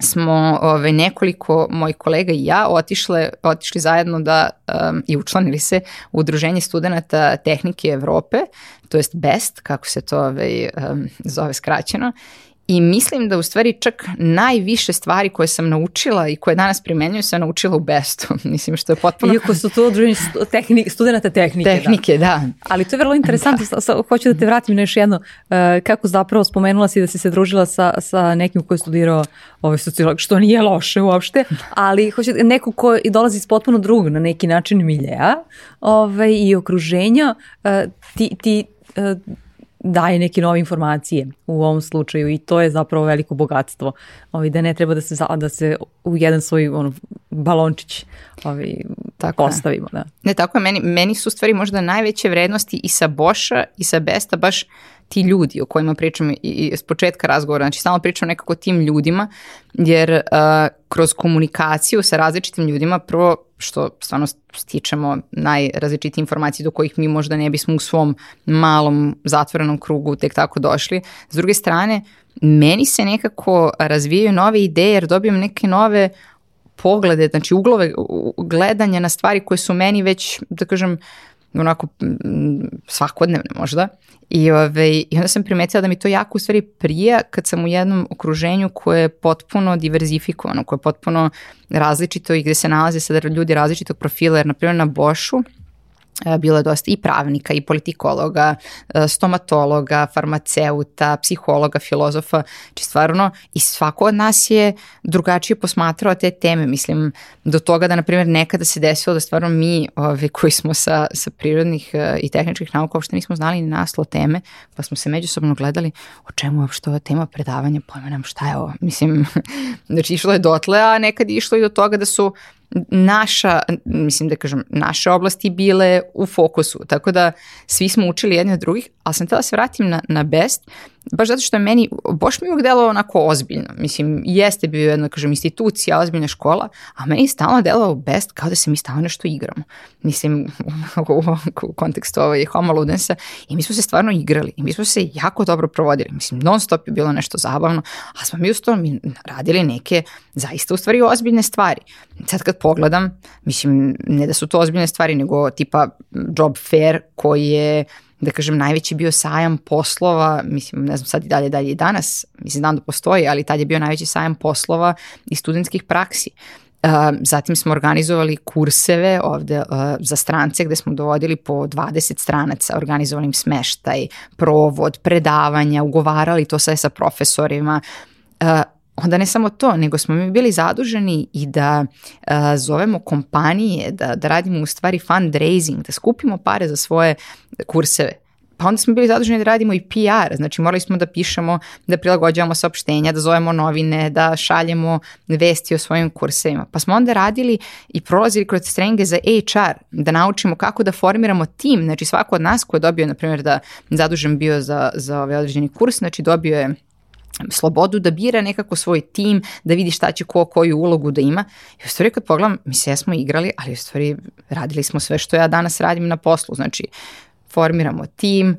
smo ove, ovaj, nekoliko moj kolega i ja otišle, otišli zajedno da um, i učlanili se u Udruženje studenta tehnike Evrope, to jest BEST, kako se to ove, ovaj, um, zove skraćeno, I mislim da u stvari čak najviše stvari koje sam naučila i koje danas primenjuju sam naučila u bestu. (laughs) mislim što je potpuno... Iako su to odruženje stu, tehnik, studenta tehnike. Da. Tehnike, da. da. Ali to je vrlo interesantno. Da. Sa, hoću da te vratim na još jedno. Uh, kako zapravo spomenula si da si se družila sa, sa nekim koji je studirao ovaj sociolog, što nije loše uopšte, ali hoću da, neko ko i dolazi iz potpuno drugog na neki način miljeja ovaj, i okruženja, uh, ti, ti uh, daje neke nove informacije u ovom slučaju i to je zapravo veliko bogatstvo. Ovi, da ne treba da se, da se u jedan svoj ono, balončić ovi, tako ostavimo. Da. Ne, tako je. Meni, meni su stvari možda najveće vrednosti i sa Boša i sa Besta baš ti ljudi o kojima pričam i, i s početka razgovora, znači samo pričam nekako tim ljudima, jer uh, kroz komunikaciju sa različitim ljudima prvo što stvarno stičemo najrazličitije informacije do kojih mi možda ne bismo u svom malom zatvorenom krugu tek tako došli. S druge strane, meni se nekako razvijaju nove ideje jer dobijem neke nove poglede, znači uglove gledanja na stvari koje su meni već, da kažem, onako mm, svakodnevne možda. I, ove, I onda sam primetila da mi to jako u stvari prija kad sam u jednom okruženju koje je potpuno diverzifikovano, koje je potpuno različito i gde se nalaze sada ljudi različitog profila, jer na primjer na Bošu E, bilo je dosta i pravnika i politikologa, e, stomatologa, farmaceuta, psihologa, filozofa, či znači, stvarno i svako od nas je drugačije posmatrao te teme, mislim do toga da na primjer nekada se desilo da stvarno mi ove, koji smo sa, sa prirodnih e, i tehničkih nauka uopšte nismo znali ni naslo teme, pa smo se međusobno gledali o čemu uopšte ova tema predavanja, pojma nam šta je ovo, mislim, (laughs) znači išlo je dotle, a nekad išlo i do toga da su naša, mislim da kažem, naše oblasti bile u fokusu. Tako da svi smo učili jedni od drugih, ali sam htjela da se vratim na, na best baš zato što je meni, baš mi uvijek delovao onako ozbiljno. Mislim, jeste bio jedna, kažem, institucija, ozbiljna škola, a meni je stalno delovao best kao da se mi stalno nešto igramo. Mislim, (laughs) u, u kontekstu ovaj Homo Ludensa i mi smo se stvarno igrali i mi smo se jako dobro provodili. Mislim, non stop je bilo nešto zabavno, a smo mi uz to mi radili neke zaista u stvari ozbiljne stvari. Sad kad pogledam, mislim, ne da su to ozbiljne stvari, nego tipa job fair koji je da kažem, najveći bio sajam poslova, mislim, ne znam sad i dalje, dalje i danas, mislim, znam da postoji, ali tad je bio najveći sajam poslova i studentskih praksi. Uh, zatim smo organizovali kurseve ovde uh, za strance gde smo dovodili po 20 stranaca, organizovali im smeštaj, provod, predavanja, ugovarali to sve sa profesorima. Uh, onda ne samo to, nego smo mi bili zaduženi i da uh, zovemo kompanije, da, da radimo u stvari fundraising, da skupimo pare za svoje kurseve. Pa onda smo bili zaduženi da radimo i PR, znači morali smo da pišemo, da prilagođavamo saopštenja, da zovemo novine, da šaljemo vesti o svojim kursevima. Pa smo onda radili i prolazili kroz strenge za HR, da naučimo kako da formiramo tim, znači svako od nas ko je dobio, na primjer, da zadužen bio za, za ovaj određeni kurs, znači dobio je slobodu da bira nekako svoj tim, da vidi šta će ko koju ulogu da ima. I u stvari kad pogledam, mi se jesmo igrali, ali u stvari radili smo sve što ja danas radim na poslu. Znači, formiramo tim,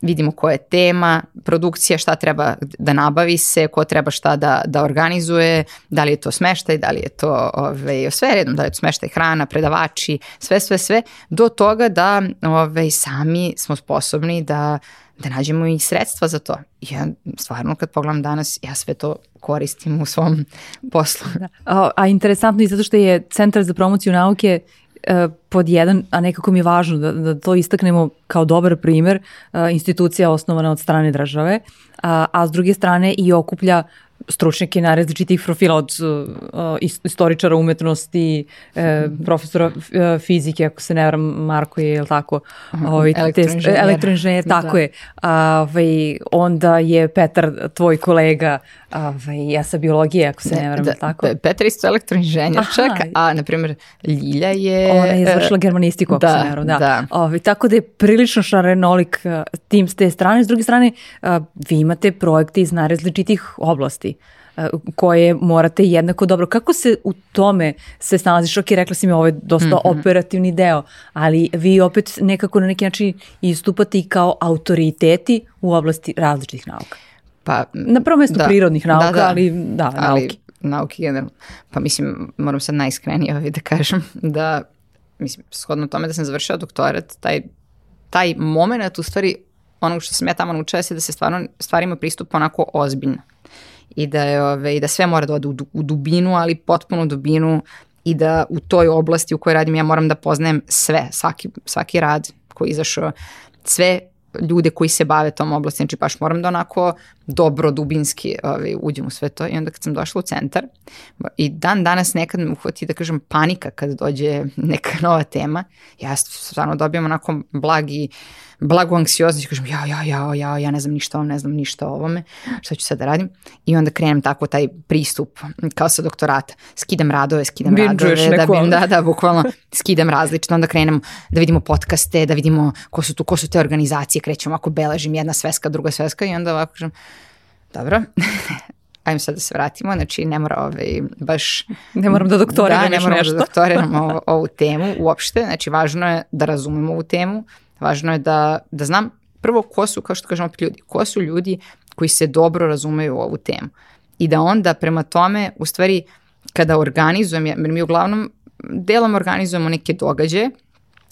vidimo koja je tema, produkcija, šta treba da nabavi se, ko treba šta da, da organizuje, da li je to smeštaj, da li je to ove, ovaj, sve redom, da li je to smeštaj, hrana, predavači, sve, sve, sve, do toga da ove, ovaj, sami smo sposobni da da nađemo i sredstva za to. Ja stvarno kad pogledam danas, ja sve to koristim u svom (laughs) poslu. Da. A, a interesantno i zato što je Centar za promociju nauke e, pod jedan, a nekako mi je važno da, da to istaknemo kao dobar primer, e, institucija osnovana od strane države, a, a s druge strane i okuplja stručnjake na različitih profila od uh, uh istoričara umetnosti, e, profesora uh, fizike, ako se ne varam, Marko je, je li tako? Ovaj, elektroinženjer. Elektroinženjer, da. tako da. je. Ovaj, onda je Petar, tvoj kolega, ovaj, ja sa biologije, ako se ne, da, ne varam, da, tako? Petar isto elektroinženjer čak, a, na primjer, Ljilja je... Ona je eh, završila germanistiku, ako da, se ne varam, da. da. Ovaj, tako da je prilično šarenolik tim s te strane. S druge strane, a, vi imate projekte iz najrazličitih oblasti aktivnosti e, koje morate jednako dobro. Kako se u tome se snalaziš? Ok, rekla si mi ovo je dosta mm -hmm. operativni deo, ali vi opet nekako na neki način istupate i kao autoriteti u oblasti različitih nauka. Pa, na prvom mestu da, prirodnih da, nauka, da, da, ali da, ali, nauke. Nauke generalno. Pa mislim, moram sad najiskrenije ovaj da kažem da, mislim, shodno tome da sam završila doktorat, taj, taj moment u stvari onog što sam ja tamo naučila se da se stvarno stvarima pristup onako ozbiljno i da, je, ove, i da sve mora da ode u, u dubinu, ali potpuno dubinu i da u toj oblasti u kojoj radim ja moram da poznajem sve, svaki, svaki rad koji je izašao, sve ljude koji se bave tom oblasti, znači baš moram da onako dobro, dubinski ovaj, uđem u sve to i onda kad sam došla u centar i dan danas nekad me uhvati da kažem panika kad dođe neka (laughs) nova tema, ja stvarno dobijam onako blagi uh, blago anksiozni, kažem ja, ja, ja, ja, ja ne znam ništa ovom, ne znam ništa o ovome, šta ću sad da radim? I onda krenem tako taj pristup kao sa doktorata, skidam radove, skidam Binđuješ radove, da, bin, da, da, bukvalno skidam različno, onda krenem da vidimo podcaste, da vidimo ko su tu, ko su te organizacije, krećem ovako beležim jedna sveska, druga sveska i onda ovako kažem, dobro, (laughs) ajmo sad da se vratimo, znači ne mora ovaj, baš... Ne moram da doktoriram da, ne moram da nešto. da doktoriram ovu, ovu temu uopšte, znači važno je da razumemo ovu temu, Važno je da, da znam prvo ko su, kao što kažemo ljudi, ko su ljudi koji se dobro razumeju u ovu temu. I da onda prema tome, u stvari, kada organizujem, jer mi uglavnom delom organizujemo neke događaje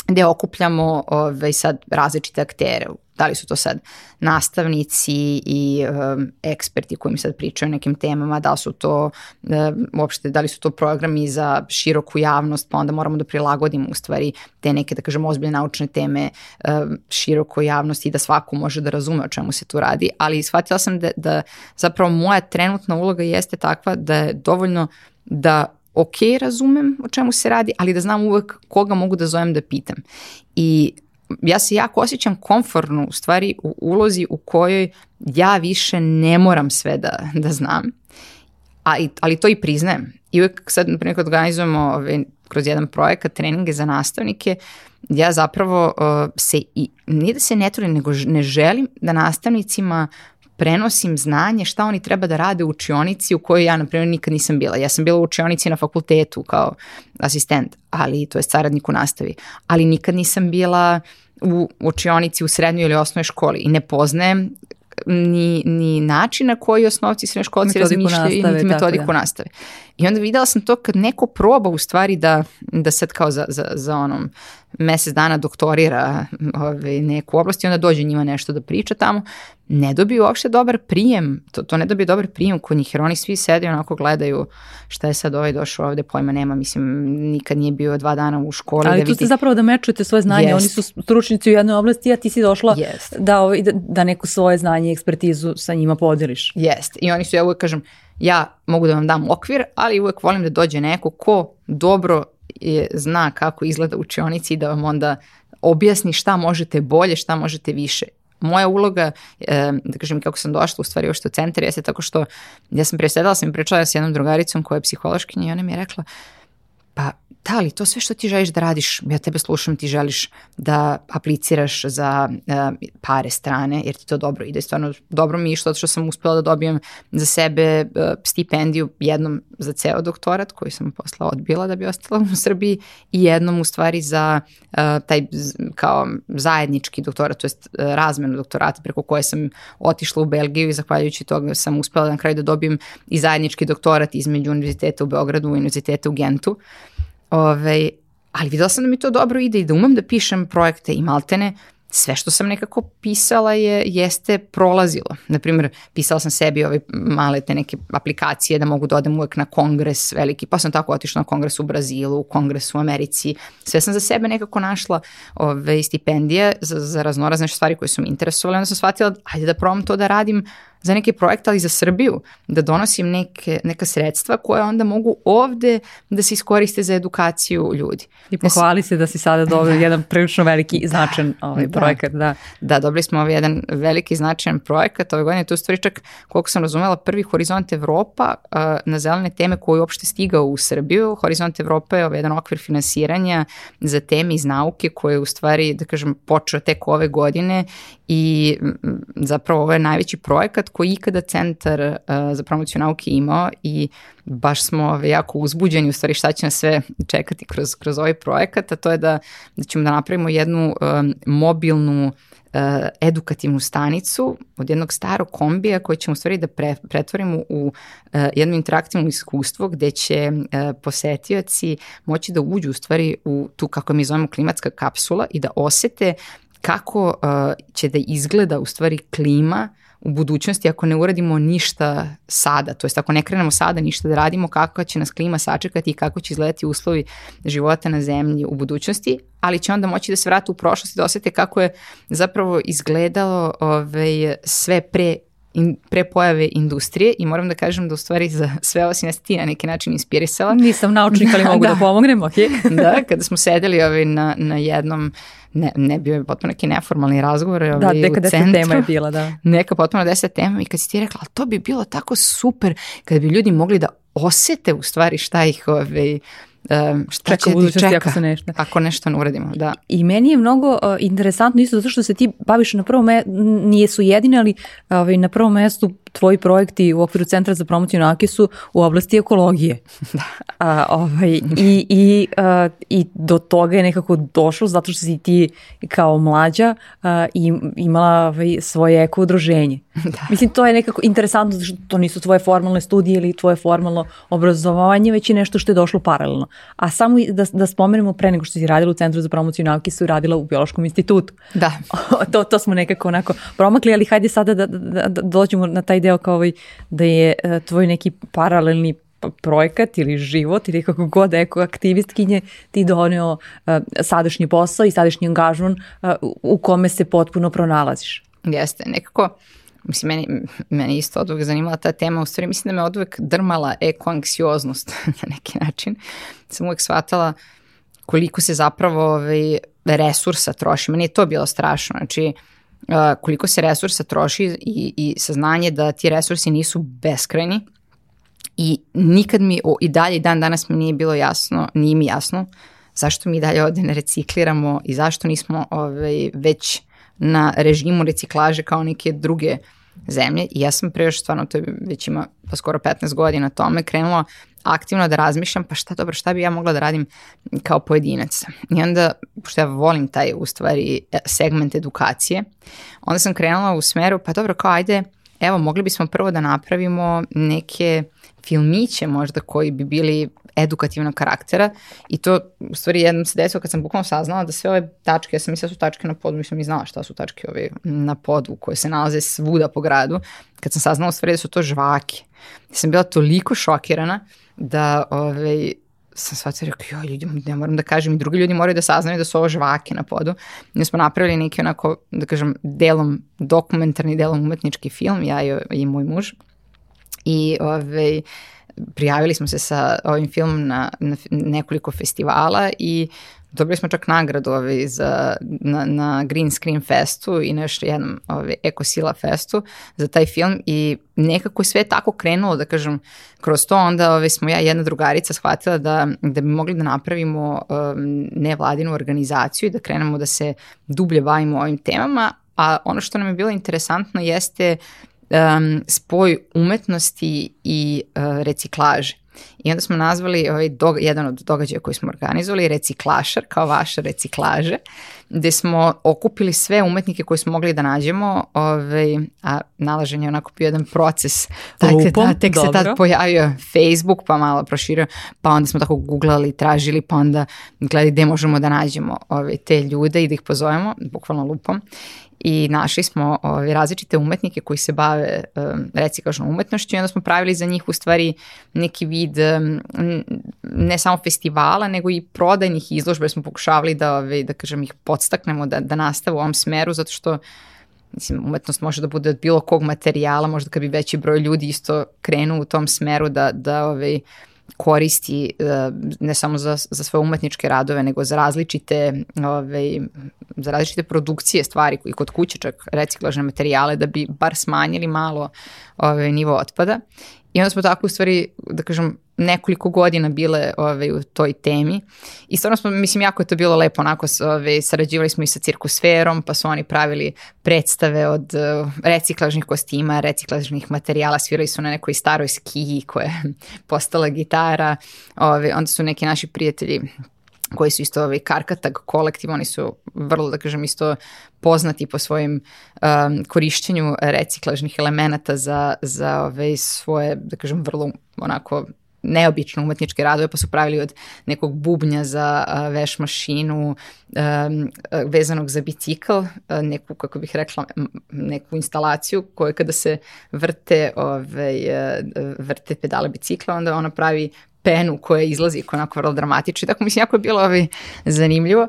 gde okupljamo ovaj, sad različite aktere, da li su to sad nastavnici i um, eksperti koji mi sad pričaju o nekim temama, da su to um, uopšte, da li su to programi za široku javnost, pa onda moramo da prilagodimo u stvari te neke, da kažemo, ozbiljne naučne teme um, širokoj javnosti i da svako može da razume o čemu se tu radi, ali shvatila sam da, da zapravo moja trenutna uloga jeste takva da je dovoljno da ok razumem o čemu se radi, ali da znam uvek koga mogu da zovem da pitam. I ja se jako osjećam komfortno u stvari u ulozi u kojoj ja više ne moram sve da, da znam. A, ali to i priznajem. I uvijek sad, na primjer, kad organizujemo ove, kroz jedan projekat treninge za nastavnike, ja zapravo uh, se i, nije da se ne trudim, nego ne želim da nastavnicima prenosim znanje šta oni treba da rade u učionici u kojoj ja, na primjer, nikad nisam bila. Ja sam bila u učionici na fakultetu kao asistent, ali to je saradnik u nastavi, ali nikad nisam bila u učionici u srednjoj ili osnovnoj školi i ne poznajem ni, ni način na koji osnovci srednje školci razmišljaju i niti metodiku da. nastave. I onda videla sam to kad neko proba u stvari da, da sad kao za, za, za onom mesec dana doktorira ove, ovaj, neku oblast i onda dođe njima nešto da priča tamo, ne dobiju uopšte dobar prijem, to, to ne dobije dobar prijem kod njih, jer oni svi sede i onako gledaju šta je sad ovaj došao ovde, pojma nema, mislim, nikad nije bio dva dana u školi. Ali da tu vidi... ste zapravo da mečujete svoje znanje, yes. oni su stručnici u jednoj oblasti, a ti si došla yes. Da, ovaj, da, da neko svoje znanje i ekspertizu sa njima podeliš. Jeste, i oni su, ja uvek kažem, ja mogu da vam dam okvir, ali uvek volim da dođe neko ko dobro je, zna kako izgleda učionici i da vam onda objasni šta možete bolje, šta možete više. Moja uloga, e, da kažem kako sam došla u stvari uopšte u centar, jeste tako što ja sam presedala, sam pričala s jednom drugaricom koja je psihološkinja i ona mi je rekla, uh, da, ali to sve što ti želiš da radiš, ja tebe slušam, ti želiš da apliciraš za uh, pare strane, jer ti to dobro ide, stvarno dobro mi je što, što sam uspela da dobijem za sebe uh, stipendiju jednom za ceo doktorat koji sam posla odbila da bi ostala u Srbiji i jednom u stvari za uh, taj kao zajednički doktorat, to jest uh, razmenu doktorata preko koje sam otišla u Belgiju i zahvaljujući toga sam uspela na kraju da dobijem i zajednički doktorat između univerziteta u Beogradu i univerziteta u Gentu. Ove, ovaj, ali videla sam da mi to dobro ide i da umem da pišem projekte i maltene sve što sam nekako pisala je, jeste prolazilo. Naprimjer, pisala sam sebi ove male te neke aplikacije da mogu da odem uvek na kongres veliki, pa sam tako otišla na kongres u Brazilu, u kongres u Americi. Sve sam za sebe nekako našla ove stipendije za, za raznorazne stvari koje su mi interesovale. Onda sam shvatila, ajde da probam to da radim za neki projekt, ali za Srbiju, da donosim neke, neka sredstva koje onda mogu ovde da se iskoriste za edukaciju ljudi. I pohvali se da si sada dobio da. jedan prilično veliki i da. značan ovaj da. projekat. Da. da, dobili smo ovaj jedan veliki značajan projekat. Ove godine tu stvari čak, koliko sam razumela, prvi Horizont Evropa uh, na zelene teme koji uopšte stigao u Srbiju. Horizont Evropa je ovaj jedan okvir finansiranja za teme iz nauke koje je u stvari, da kažem, počeo tek ove godine i zapravo ovo je najveći projekat koji ikada Centar uh, za promociju nauke imao i baš smo jako uzbuđeni u stvari šta će nas sve čekati kroz, kroz ovaj projekat, a to je da, da ćemo da napravimo jednu um, mobilnu uh, edukativnu stanicu od jednog starog kombija koji ćemo u stvari da pre, pretvorimo u uh, jedno interaktivno iskustvo gde će uh, posetioci moći da uđu u stvari u tu kako mi zovemo klimatska kapsula i da osete kako uh, će da izgleda u stvari klima u budućnosti ako ne uradimo ništa sada, to jest ako ne krenemo sada ništa da radimo, kako će nas klima sačekati i kako će izgledati uslovi života na zemlji u budućnosti, ali će onda moći da se vrate u prošlost i da osete kako je zapravo izgledalo ovaj, sve pre in, pre pojave industrije i moram da kažem da u stvari za sve ovo si nas ti na neki način inspirisala. Nisam naučnik, ali (laughs) da. mogu da, da pomognem, ok. da, kada smo sedeli ovaj, na, na jednom ne, ne bio je potpuno neki neformalni razgovor da, ovaj, neka u centru. tema je bila, da. (laughs) Neka potpuno deset tema i kad si ti rekla, to bi bilo tako super kad bi ljudi mogli da osete u stvari šta ih ovaj, Um, šta da čeka će ti čeka ako, se nešto. ako nešto ne uradimo. Da. I meni je mnogo uh, interesantno isto zato što se ti baviš na prvom me, nijesu jedine, ali ovaj, na prvom mestu tvoji projekti u okviru Centra za promociju nauke su u oblasti ekologije. (laughs) da. A, ovaj, i, i, a, I do toga je nekako došlo zato što si ti kao mlađa a, i, imala ovaj, svoje eko udruženje. (laughs) Da. Mislim, to je nekako interesantno zato što to nisu tvoje formalne studije ili tvoje formalno obrazovanje, već i nešto što je došlo paralelno. A samo da, da spomenemo, pre nego što si radila u Centru za promociju nauke, su radila u Biološkom institutu. Da. (laughs) to, to smo nekako onako promakli, ali hajde sada da, da, da, da dođemo na taj taj deo kao ovaj, da je e, tvoj neki paralelni projekat ili život ili kako god eko aktivistkinje ti doneo e, sadašnji posao i sadašnji angažman e, u kome se potpuno pronalaziš. Jeste, nekako Mislim, meni, meni isto od uvek zanimala ta tema, u stvari mislim da me od uvek drmala ekoanksioznost (laughs) na neki način. Sam uvek shvatala koliko se zapravo ovaj, resursa troši. Meni je to bilo strašno. Znači, uh, uh, koliko se resursa troši i, i saznanje da ti resursi nisu beskrajni i nikad mi, o, i dalje dan danas mi nije bilo jasno, nije mi jasno zašto mi dalje ovde ne recikliramo i zašto nismo ovaj, već na režimu reciklaže kao neke druge zemlje i ja sam pre stvarno, to je već ima pa skoro 15 godina tome, krenula aktivno da razmišljam pa šta dobro, šta bi ja mogla da radim kao pojedinac. I onda, pošto ja volim taj u stvari e, segment edukacije, onda sam krenula u smeru pa dobro kao ajde, evo mogli bismo prvo da napravimo neke filmiće možda koji bi bili edukativnog karaktera i to u stvari jednom se desilo kad sam bukvalno saznala da sve ove tačke, ja sam mislila da su tačke na podu, mislim i znala šta su tačke ove na podu koje se nalaze svuda po gradu, kad sam saznala u stvari da su to žvake. Ja sam bila toliko šokirana da ovaj, sam shvatio i rekao, joj, ljudi, ne moram da kažem, i drugi ljudi moraju da saznaju da su ovo žvake na podu. Mi smo napravili neki onako, da kažem, delom dokumentarni, delom umetnički film, ja i, i moj muž. I ovaj, prijavili smo se sa ovim filmom na, na nekoliko festivala i uh, dobili smo čak nagradu ovi, za, na, na Green Screen Festu i na još jednom ovi, Ekosila Festu za taj film i nekako sve je tako krenulo, da kažem, kroz to onda ovi, smo ja jedna drugarica shvatila da, da bi mogli da napravimo um, nevladinu organizaciju i da krenemo da se dublje bavimo ovim temama, a ono što nam je bilo interesantno jeste um, spoj umetnosti i uh, reciklaže I onda smo nazvali ovaj dog, jedan od događaja koji smo organizovali reciklašar, kao vaša reciklaže, gde smo okupili sve umetnike koje smo mogli da nađemo, ovaj, a nalaženje je onako bio jedan proces. Lupom, da, tek se, ta, tek dobro. se tad pojavio Facebook, pa malo proširio, pa onda smo tako googlali, tražili, pa onda gledali gde možemo da nađemo ovaj, te ljude i da ih pozovemo, bukvalno lupom i našli smo ovi, ovaj, različite umetnike koji se bave um, reciklažnom umetnošću i onda smo pravili za njih u stvari neki vid um, ne samo festivala nego i prodajnih izložba jer smo pokušavali da, ovi, da kažem ih podstaknemo da, da nastave u ovom smeru zato što mislim, umetnost može da bude od bilo kog materijala, možda kad bi veći broj ljudi isto krenuo u tom smeru da, da, ovi, koristi eh, ne samo za, za svoje umetničke radove, nego za različite, ove, ovaj, za različite produkcije stvari koji kod kuće čak reciklažne materijale da bi bar smanjili malo ove, ovaj, nivo otpada. I onda smo tako u stvari, da kažem, nekoliko godina bile ove, u toj temi i stvarno smo, mislim, jako je to bilo lepo, onako ove, sarađivali smo i sa cirkusferom, pa su oni pravili predstave od e, reciklažnih kostima, reciklažnih materijala, svirali su na nekoj staroj skiji koja je (laughs) postala gitara, ove, onda su neki naši prijatelji koji su isto ovaj Karkatag kolektiv, oni su vrlo, da kažem, isto poznati po svojim um, korišćenju reciklažnih elemenata za, za ove svoje, da kažem, vrlo onako neobično umetničke radove, pa su pravili od nekog bubnja za a, veš mašinu um, vezanog za bicikl, neku, kako bih rekla, neku instalaciju koja kada se vrte, ovaj, e, vrte pedale bicikla, onda ona pravi penu koja izlazi, koja je onako vrlo dramatična. Tako mislim, jako je bilo ovaj, zanimljivo.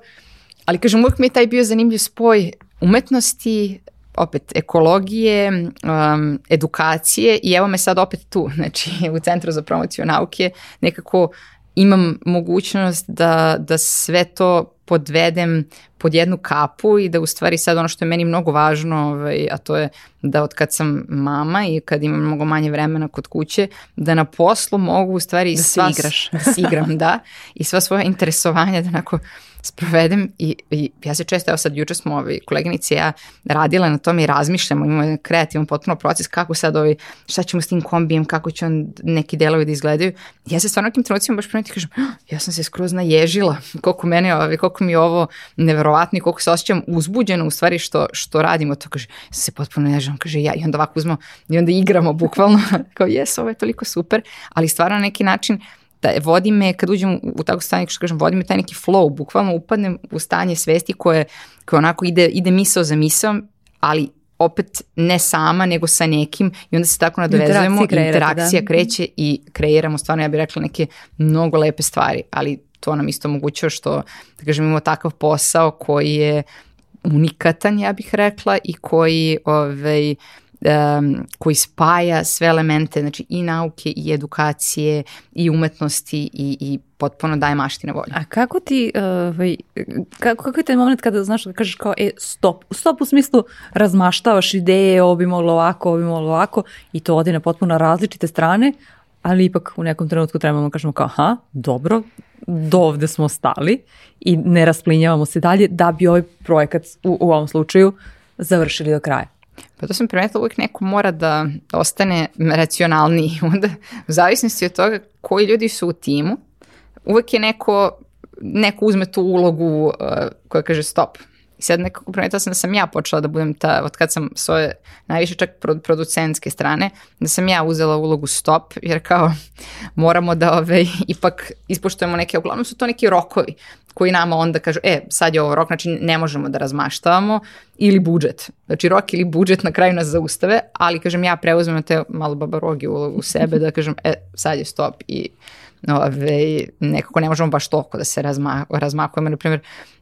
Ali kažem, uvijek mi je taj bio zanimljiv spoj umetnosti, opet ekologije, um, edukacije i evo me sad opet tu, (laughs) znači u Centru za promociju nauke nekako imam mogućnost da, da sve to podvedem pod jednu kapu i da u stvari sad ono što je meni mnogo važno, ovaj, a to je da od kad sam mama i kad imam mnogo manje vremena kod kuće, da na poslu mogu u stvari da sva, igraš. da si igram, da, i sva svoja interesovanja da onako sprovedem i, i ja se često, evo sad juče smo ovi koleginici ja radile na tome i razmišljamo, imamo kreativan potpuno proces kako sad ovi, šta ćemo s tim kombijem, kako će on neki delovi da izgledaju. Ja se stvarno nekim trenucima baš primeti kažem, ah, ja sam se skroz naježila, koliko mene, ovi, koliko mi je ovo neverovatno i koliko se osjećam uzbuđeno u stvari što, što radimo. To kaže, ja se potpuno naježam, kaže ja i onda ovako uzmo i onda igramo bukvalno, (laughs) kao jes, ovo je toliko super, ali stvarno na neki način da vodi me, kad uđem u tako stanje, što kažem, vodi me taj neki flow, bukvalno upadnem u stanje svesti koje, koje onako ide, ide misao za misao, ali opet ne sama, nego sa nekim i onda se tako nadovezujemo, interakcija, interakcija da. kreće i kreiramo stvarno, ja bih rekla, neke mnogo lepe stvari, ali to nam isto omogućava što, da kažem, imamo takav posao koji je unikatan, ja bih rekla, i koji, ovaj, um, koji spaja sve elemente, znači i nauke i edukacije i umetnosti i, i potpuno daje mašti na volju. A kako ti, uh, ovaj, kako, kako je taj moment kada znaš da kažeš kao e, stop, stop u smislu razmaštavaš ideje, ovo bi moglo ovako, ovo bi moglo ovako i to odi na potpuno različite strane, ali ipak u nekom trenutku trebamo da kažemo kao aha, dobro, do ovde smo stali i ne rasplinjavamo se dalje da bi ovaj projekat u, u ovom slučaju završili do kraja. Pa to sam primetila, uvijek neko mora da ostane racionalniji. (laughs) Onda, u zavisnosti od toga koji ljudi su u timu, uvijek je neko, neko uzme tu ulogu uh, koja kaže stop. I sad nekako primetila sam da sam ja počela da budem ta, od kad sam svoje ove, najviše čak producentske strane, da sam ja uzela ulogu stop, jer kao moramo da ove, ovaj, ipak ispoštujemo neke, uglavnom su to neki rokovi koji nama onda kažu, e, sad je ovo rok, znači ne možemo da razmaštavamo, ili budžet. Znači rok ili budžet na kraju nas zaustave, ali kažem, ja preuzmem te malo babarogi u sebe da kažem, e, sad je stop i ove, nekako ne možemo baš toliko da se razma, razmakujemo. Naprimjer,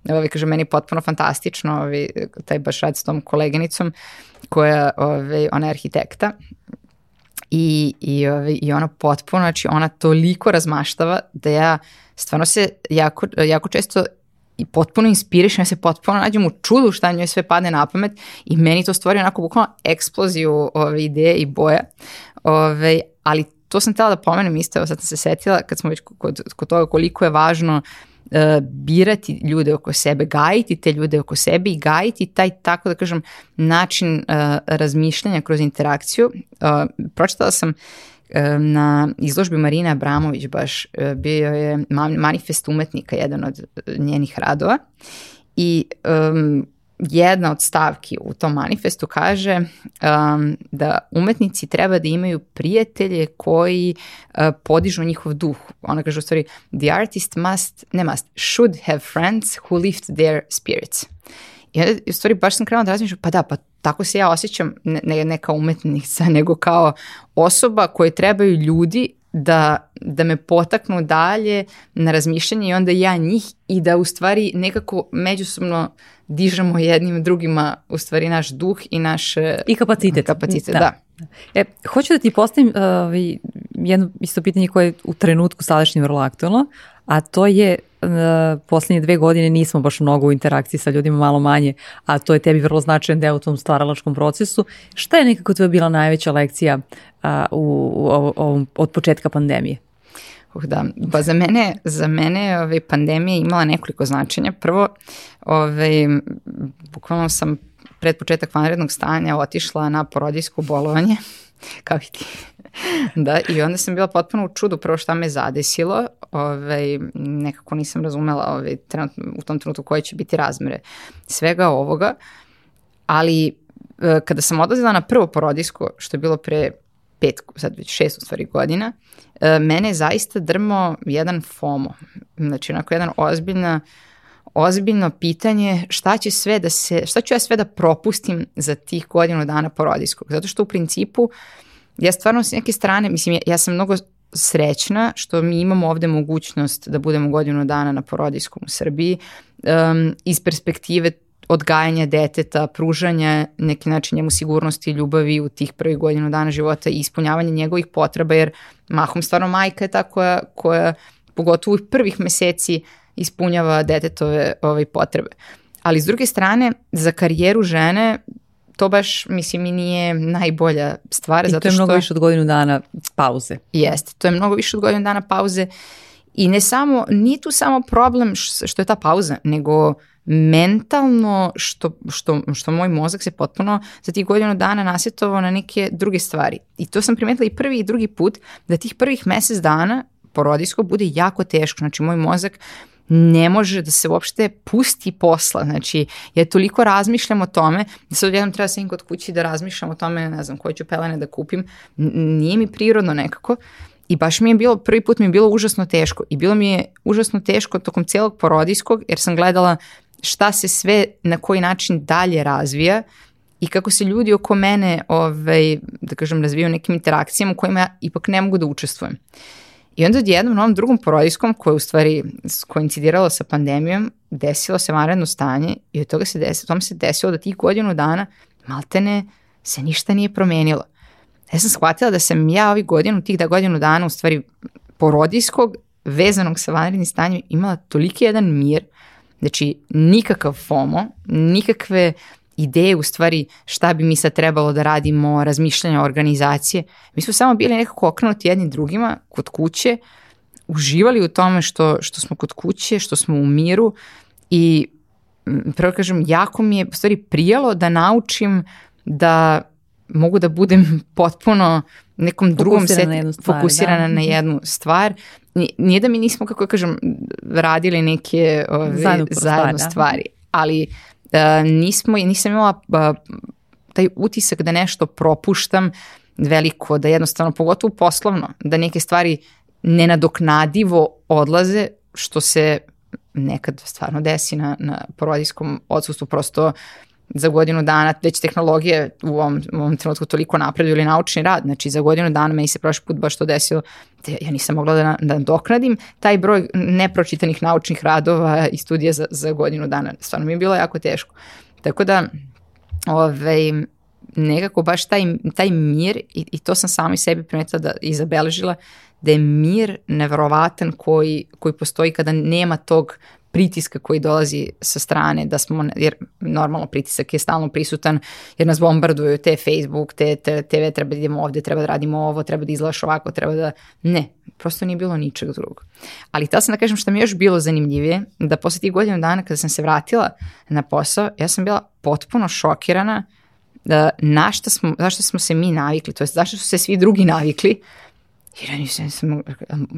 ove, kažem, meni je potpuno fantastično ove, taj baš rad s tom koleginicom koja, ove, ona je arhitekta i, i, ove, i ona potpuno, znači ona toliko razmaštava da ja stvarno se jako, jako često i potpuno inspirišem, ja se potpuno nađem u čudu šta njoj sve padne na pamet i meni to stvori onako bukvalno eksploziju ove ideje i boja. Ove, ali to sam htjela da pomenem isto, sad sam se setila kad smo već kod, kod toga koliko je važno uh, birati ljude oko sebe, gajiti te ljude oko sebe i gajiti taj, tako da kažem, način uh, razmišljanja kroz interakciju. Uh, pročitala sam uh, E, na izložbi Marina Abramović baš e, bio je manifest umetnika, jedan od e, njenih radova i um, jedna od stavki u tom manifestu kaže um, da umetnici treba da imaju prijatelje koji uh, podižu njihov duh. Ona kaže u stvari, the artist must, ne must, should have friends who lift their spirits. I onda, u stvari, baš sam krenula da razmišljam, pa da, pa tako se ja osjećam, ne, ne kao umetnica, (laughs) nego kao osoba koje trebaju ljudi da, da me potaknu dalje na razmišljanje i onda ja njih i da u stvari nekako međusobno dižemo jednim drugima u stvari naš duh i naš e, I kapacitet. kapacitet da. da. E, hoću da ti postavim uh, jedno isto pitanje koje je u trenutku sadašnjem vrlo aktualno, a to je E, poslednje dve godine nismo baš mnogo u interakciji sa ljudima, malo manje, a to je tebi vrlo značajan deo u tom stvaralačkom procesu. Šta je nekako tvoja bila najveća lekcija a, u, u, ovom, od početka pandemije? Uh, da, pa za mene, za mene ove, ovaj, pandemija imala nekoliko značenja. Prvo, ove, ovaj, bukvalno sam pred početak vanrednog stanja otišla na porodijsko bolovanje, (laughs) kao i ti. da, i onda sam bila potpuno u čudu prvo šta me zadesilo, ovaj, nekako nisam razumela ovaj, trenutno, u tom trenutku koje će biti razmere svega ovoga, ali e, kada sam odlazila na prvo porodijsko, što je bilo pre pet, sad već šest u stvari godina, e, mene je zaista drmo jedan FOMO. Znači, onako jedan ozbiljna, ozbiljno pitanje šta će sve da se, šta ću ja sve da propustim za tih godinu dana porodijskog. Zato što u principu ja stvarno s neke strane, mislim, ja, ja sam mnogo srećna što mi imamo ovde mogućnost da budemo godinu dana na porodijskom u Srbiji um, iz perspektive odgajanja deteta, pružanja neki način njemu sigurnosti i ljubavi u tih prvih godinu dana života i ispunjavanja njegovih potreba, jer mahom stvarno majka je ta koja, koja pogotovo u prvih meseci ispunjava detetove ove ovaj, potrebe. Ali s druge strane, za karijeru žene to baš, mislim, i nije najbolja stvar. I zato to je što... mnogo više od godinu dana pauze. Jeste, to je mnogo više od godinu dana pauze. I ne samo, nije tu samo problem što je ta pauza, nego mentalno što, što, što moj mozak se potpuno za tih godinu dana nasjetovao na neke druge stvari. I to sam primetila i prvi i drugi put, da tih prvih mesec dana porodijsko bude jako teško. Znači, moj mozak ne može da se uopšte pusti posla. Znači, ja toliko razmišljam o tome, da sad jednom treba sedim kod kući da razmišljam o tome, ne znam, koje ću pelene da kupim. Nije mi prirodno nekako. I baš mi je bilo, prvi put mi je bilo užasno teško. I bilo mi je užasno teško tokom celog porodijskog, jer sam gledala šta se sve, na koji način dalje razvija i kako se ljudi oko mene, ovaj, da kažem, razvijaju nekim interakcijama u kojima ja ipak ne mogu da učestvujem. Uh, I onda odjednom na drugom porodijskom, koje u stvari koincidiralo sa pandemijom, desilo se vanredno stanje i od toga se desilo, tom se desilo da tih godinu dana maltene se ništa nije promenilo. Ja sam shvatila da sam ja ovih godinu, tih da godinu dana u stvari porodijskog, vezanog sa vanrednim stanjem, imala toliki jedan mir, znači nikakav FOMO, nikakve ideje u stvari šta bi mi sad trebalo da radimo, razmišljanja organizacije. Mi smo samo bili nekako okrenuti jednim drugima kod kuće, uživali u tome što, što smo kod kuće, što smo u miru i prvo kažem, jako mi je u stvari prijelo da naučim da mogu da budem (laughs) potpuno nekom drugom set na stvar, fokusirana da. na mhm. jednu stvar. Nije da mi nismo, kako kažem, radili neke ove, zajedno stvari, da. stvari, ali E, nismo, nisam imala e, taj utisak da nešto propuštam veliko, da jednostavno, pogotovo poslovno, da neke stvari nenadoknadivo odlaze, što se nekad stvarno desi na, na porodijskom odsustvu, prosto za godinu dana već tehnologije u ovom, u ovom trenutku toliko napreduju ili naučni rad. Znači za godinu dana meni se prošli put baš to desilo da ja nisam mogla da, da dokradim taj broj nepročitanih naučnih radova i studija za, za godinu dana. Stvarno mi je bilo jako teško. Tako da ovaj, nekako baš taj, taj mir i, i to sam sami sebi primetila da, i zabeležila da je mir nevrovatan koji, koji postoji kada nema tog pritiska koji dolazi sa strane da smo, jer normalno pritisak je stalno prisutan jer nas bombarduju te Facebook, te, te TV, treba da idemo ovde, treba da radimo ovo, treba da izlaš ovako, treba da... Ne, prosto nije bilo ničeg drugog. Ali tada sam da kažem što mi je još bilo zanimljivije, da posle tih godina dana kada sam se vratila na posao, ja sam bila potpuno šokirana da na šta smo, zašto smo se mi navikli, to je zašto su se svi drugi navikli, jer ja nisam, nisam,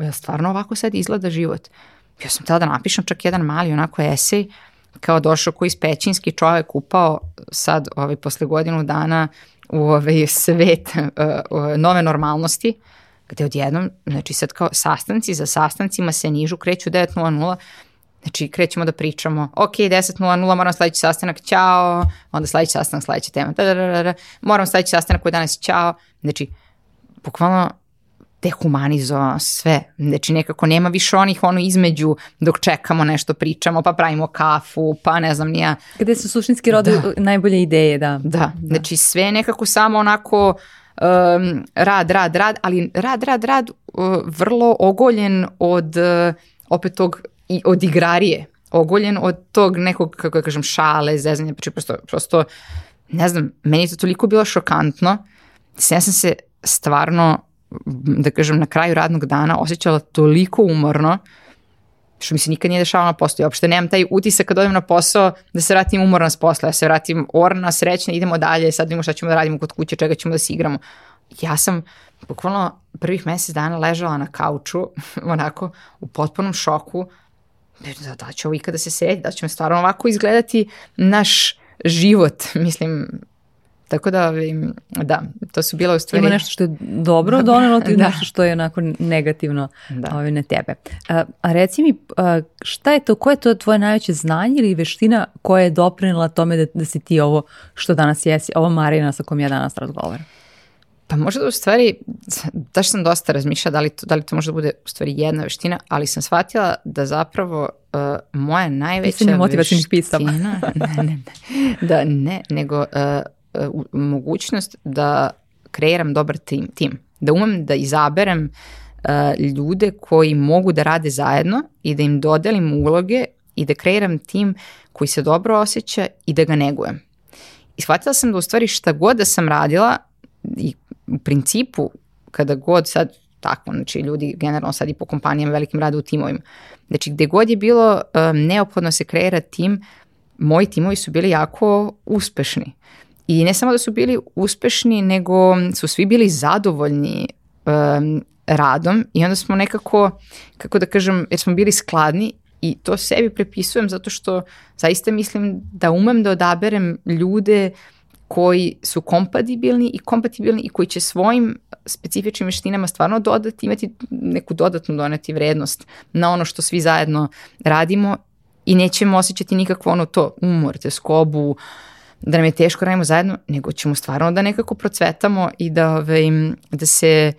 ja stvarno ovako sad izgleda život. Ja sam htela da napišem čak jedan mali onako esej, kao došao koji spećinski čovek upao sad ovaj, posle godinu dana u ovaj svet nove normalnosti, gde odjednom, znači sad kao sastanci za sastancima se nižu, kreću 9.00, Znači, krećemo da pričamo, ok, 10.00, moram sledeći sastanak, ćao, onda sledeći sastanak, sledeća tema, da, da, da, da, moram sledeći sastanak koji danas, ćao. Znači, bukvalno dehumanizovao sve. Znači nekako nema više onih ono između dok čekamo nešto pričamo pa pravimo kafu pa ne znam nija. Gde su suštinski rodu da. najbolje ideje da. da. Da znači sve nekako samo onako um, rad, rad, rad ali rad, rad, rad uh, vrlo ogoljen od uh, opet tog i od igrarije ogoljen od tog nekog, kako ja kažem, šale, zezanja, znači prosto, prosto, ne znam, meni je to toliko bilo šokantno, ja sam se stvarno da kažem, na kraju radnog dana osjećala toliko umorno, što mi se nikad nije dešavalo na poslu. Ja uopšte nemam taj utisak kad odem na posao da se vratim umorna s posla, ja se vratim orna, srećna, idemo dalje, sad vidimo šta ćemo da radimo kod kuće, čega ćemo da se igramo. Ja sam bukvalno prvih mesec dana ležala na kauču, (laughs) onako, u potpunom šoku, da, da će ovo ikada se sredi, da će mi stvarno ovako izgledati naš život, (laughs) mislim, Tako da, ovaj, da, to su bila u stvari... Ima nešto što je dobro donelo ti (laughs) da. nešto što je onako negativno da. ovaj, na tebe. A, a reci mi, a, šta je to, koje je to tvoje najveće znanje ili veština koja je doprinila tome da, da si ti ovo što danas jesi, ovo Marina sa kom ja danas razgovaram? Pa možda u stvari, daš sam dosta razmišljala da li to, da li to možda bude u stvari jedna veština, ali sam shvatila da zapravo uh, moja najveća veština... Pisanje motivacijnih pisama. ne, ne, ne, da, ne, nego uh, E, mogućnost da kreiram dobar tim, tim. Da umem da izaberem uh, ljude koji mogu da rade zajedno i da im dodelim uloge i da kreiram tim koji se dobro osjeća i da ga negujem. I shvatila sam da u stvari šta god da sam radila i u principu kada god sad tako, znači ljudi generalno sad i po kompanijama velikim rade u timovima. Znači gde god je bilo um, neophodno se kreira tim, moji timovi su bili jako uspešni. I ne samo da su bili uspešni, nego su svi bili zadovoljni um, radom i onda smo nekako, kako da kažem, jer smo bili skladni i to sebi prepisujem zato što zaista mislim da umem da odaberem ljude koji su kompatibilni i kompatibilni i koji će svojim specifičnim veštinama stvarno dodati, imati neku dodatnu doneti vrednost na ono što svi zajedno radimo i nećemo osjećati nikakvo ono to umor, teskobu, uh, da nam je teško da radimo zajedno, nego ćemo stvarno da nekako procvetamo i da, ovaj, da se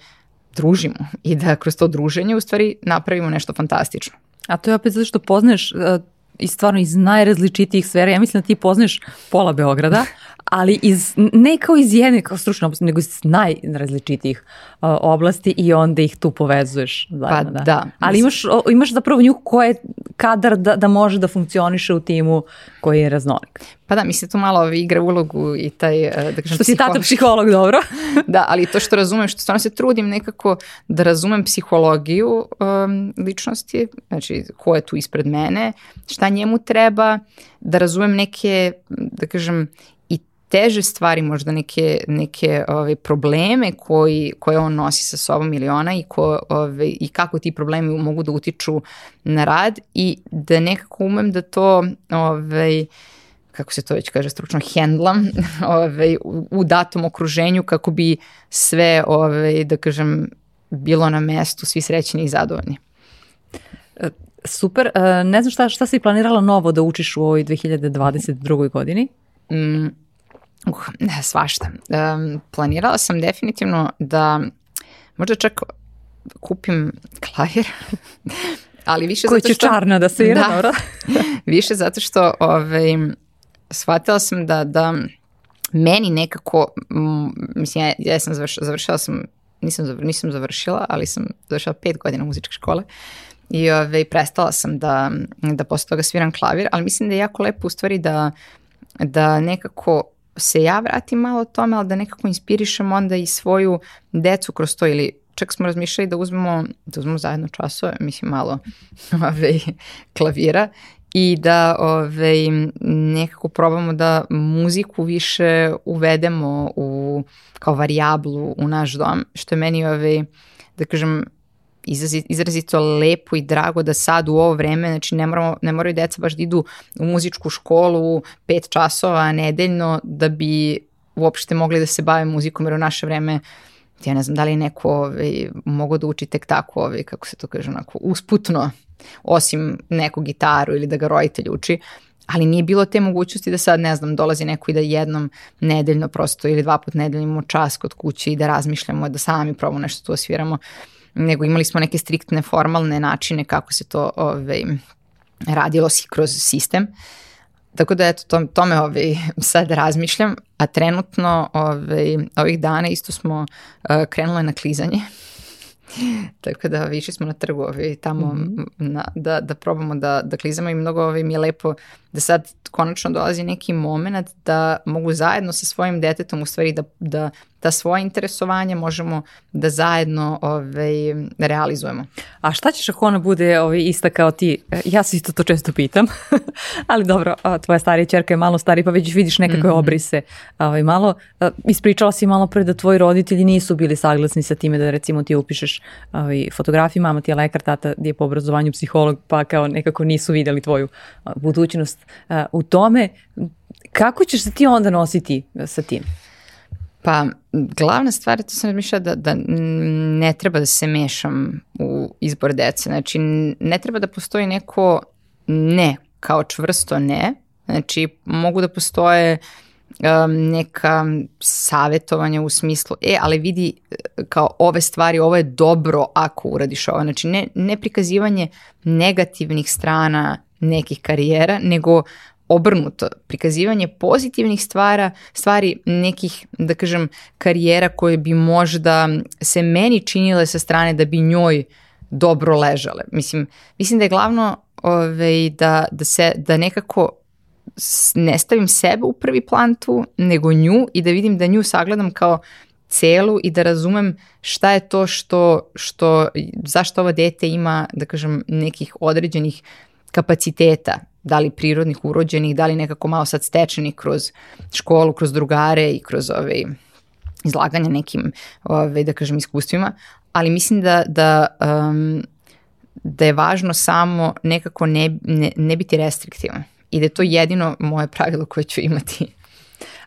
družimo i da kroz to druženje u stvari napravimo nešto fantastično. A to je opet zato što poznaješ uh, i stvarno iz najrazličitijih sfera. Ja mislim da ti poznaješ pola Beograda, (laughs) ali iz, ne kao iz jedne kao stručne oblasti, nego iz najrazličitijih uh, oblasti i onda ih tu povezuješ. Zajedno, pa da. da. Ali imaš, imaš zapravo nju ko je kadar da, da može da funkcioniše u timu koji je raznolik. Pa da, mislim to malo igra ulogu i taj, e, da kažem, Što si psiholog... tata psiholog, dobro. (laughs) da, ali to što razumem, što stvarno se trudim nekako da razumem psihologiju um, ličnosti, znači ko je tu ispred mene, šta njemu treba, da razumem neke, da kažem, teže stvari, možda neke, neke ove, ovaj, probleme koji, koje on nosi sa sobom ili ona i, ko, ove, ovaj, i kako ti problemi mogu da utiču na rad i da nekako umem da to ove, ovaj, kako se to već kaže stručno hendlam (laughs) ove, u, u datom okruženju kako bi sve ove, da kažem bilo na mestu, svi srećni i zadovoljni. E, super. E, ne znam šta, šta si planirala novo da učiš u ovoj 2022. godini? Mm, Uh, svašta. Um, planirala sam definitivno da možda čak kupim klavir, (laughs) ali više Koji zato što... Koji će čarna da svira, da, dobro. (laughs) više zato što ovaj, shvatila sam da, da meni nekako, mislim, ja, ja sam završ, završila sam, nisam, završila, nisam završila, ali sam završila pet godina muzičke škole i ove, ovaj, prestala sam da, da posle toga sviram klavir, ali mislim da je jako lepo u stvari da, da nekako se ja vratim malo tome, ali da nekako inspirišem onda i svoju decu kroz to ili čak smo razmišljali da uzmemo, da uzmemo zajedno časove, mislim malo (laughs) ove, ovaj, klavira i da ove, ovaj, nekako probamo da muziku više uvedemo u, kao varijablu u naš dom, što je meni ove, ovaj, da kažem izrazito lepo i drago da sad u ovo vreme, znači ne, moramo, ne moraju deca baš da idu u muzičku školu pet časova nedeljno da bi uopšte mogli da se bave muzikom, jer u naše vreme ja ne znam da li neko ovaj, mogo da uči tek tako, ovaj, kako se to kaže, onako, usputno, osim neku gitaru ili da ga roditelj uči, ali nije bilo te mogućnosti da sad, ne znam, dolazi neko i da jednom nedeljno prosto ili dva put nedeljno imamo čas kod kuće i da razmišljamo, da sami probamo nešto tu osviramo. Da uh, nego imali smo neke striktne formalne načine kako se to ovaj, radilo si kroz sistem. Tako da eto, tome, tome ovaj, sad razmišljam, a trenutno ovaj, ovih dana isto smo uh, krenule na klizanje. (laughs) Tako da više ovaj, smo na trgu ovaj, tamo mm -hmm. na, da, da probamo da, da klizamo i mnogo ovaj, mi je lepo da sad konačno dolazi neki moment da mogu zajedno sa svojim detetom u stvari da, da ta svoja interesovanja možemo da zajedno ovaj, realizujemo. A šta ćeš ako ona bude ovaj, ista kao ti? E, ja se isto to često pitam, (laughs) ali dobro, tvoja starija čerka je malo starija pa već vidiš nekakve mhm. obrise. Ovaj, malo, ispričala si malo pre da tvoji roditelji nisu bili saglasni sa time da recimo ti upišeš ovaj, fotografiju, mama ti je lekar, tata je po obrazovanju psiholog pa kao nekako nisu videli tvoju budućnost uh, u tome, kako ćeš se ti onda nositi sa tim? Pa, glavna stvar je, to sam razmišljala, da, da ne treba da se mešam u izbor dece. Znači, ne treba da postoji neko ne, kao čvrsto ne. Znači, mogu da postoje um, neka savjetovanja u smislu, e, ali vidi e, kao ove stvari, ovo je dobro ako uradiš ovo. Znači, ne, ne prikazivanje negativnih strana nekih karijera, nego obrnuto, prikazivanje pozitivnih stvara, stvari nekih, da kažem, karijera koje bi možda se meni činile sa strane da bi njoj dobro ležale. Mislim, mislim da je glavno ovaj, da, da, se, da nekako ne stavim sebe u prvi plan tu, nego nju i da vidim da nju sagledam kao celu i da razumem šta je to što, što zašto ovo dete ima, da kažem, nekih određenih uh, kapaciteta, da li prirodnih, urođenih, da li nekako malo sad stečenih kroz školu, kroz drugare i kroz ove ovaj, izlaganja nekim, ove, ovaj, da kažem, iskustvima, ali mislim da, da, um, da je važno samo nekako ne, ne, ne biti restriktivan i da je to jedino moje pravilo koje ću imati.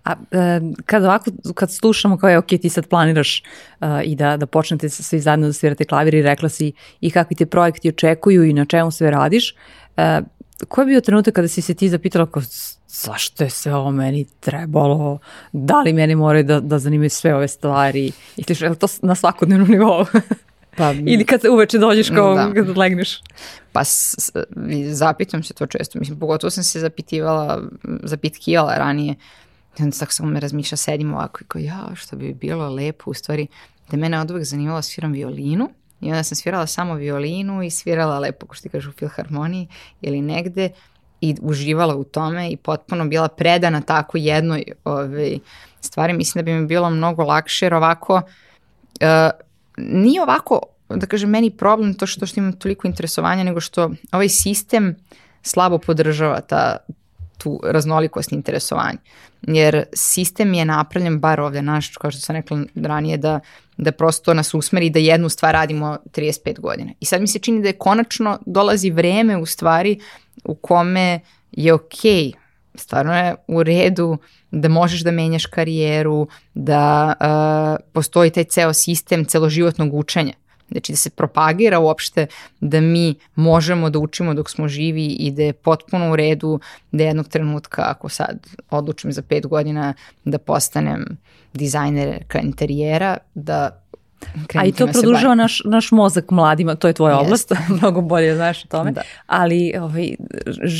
A e, kad ovako, kad slušamo kao je, ok, ti sad planiraš uh, i da, da počnete svi zajedno da svirate klavir i rekla si i kakvi te projekti očekuju i na čemu sve radiš, uh, Uh, e, ko je bio trenutak kada si se ti zapitala kao zašto je sve ovo meni trebalo, da li meni moraju da, da zanimaju sve ove stvari i ti to na svakodnevnom nivou? Pa, (laughs) Ili kad uveče dođeš kao da. kad legneš. Pa s, s, zapitam se to često, mislim, pogotovo sam se zapitivala, zapitkivala ranije i onda tako samo me razmišlja, sedim ovako i kao ja, što bi bilo lepo u stvari da mene od uvek zanimala sviram violinu I onda sam svirala samo violinu i svirala lepo, ko što ti kažu, u filharmoniji ili negde i uživala u tome i potpuno bila predana tako jednoj ovaj, stvari. Mislim da bi mi bilo mnogo lakše jer ovako, uh, nije ovako, da kažem, meni problem to što, što imam toliko interesovanja, nego što ovaj sistem slabo podržava ta, tu raznolikost interesovanja. Jer sistem je napravljen, bar ovde naš, kao što sam rekla ranije, da da prosto nas usmeri da jednu stvar radimo 35 godina. I sad mi se čini da je konačno dolazi vreme u stvari u kome je okej, okay, stvarno je u redu da možeš da menjaš karijeru, da uh, postoji taj ceo sistem celoživotnog učenja znači da se propagira uopšte da mi možemo da učimo dok smo živi i da je potpuno u redu da jednog trenutka ako sad odlučim za pet godina da postanem dizajner interijera, da Krenuti a i to produžava naš, naš mozak mladima, to je tvoja oblast, (laughs) mnogo bolje znaš o tome, da. ali ovaj,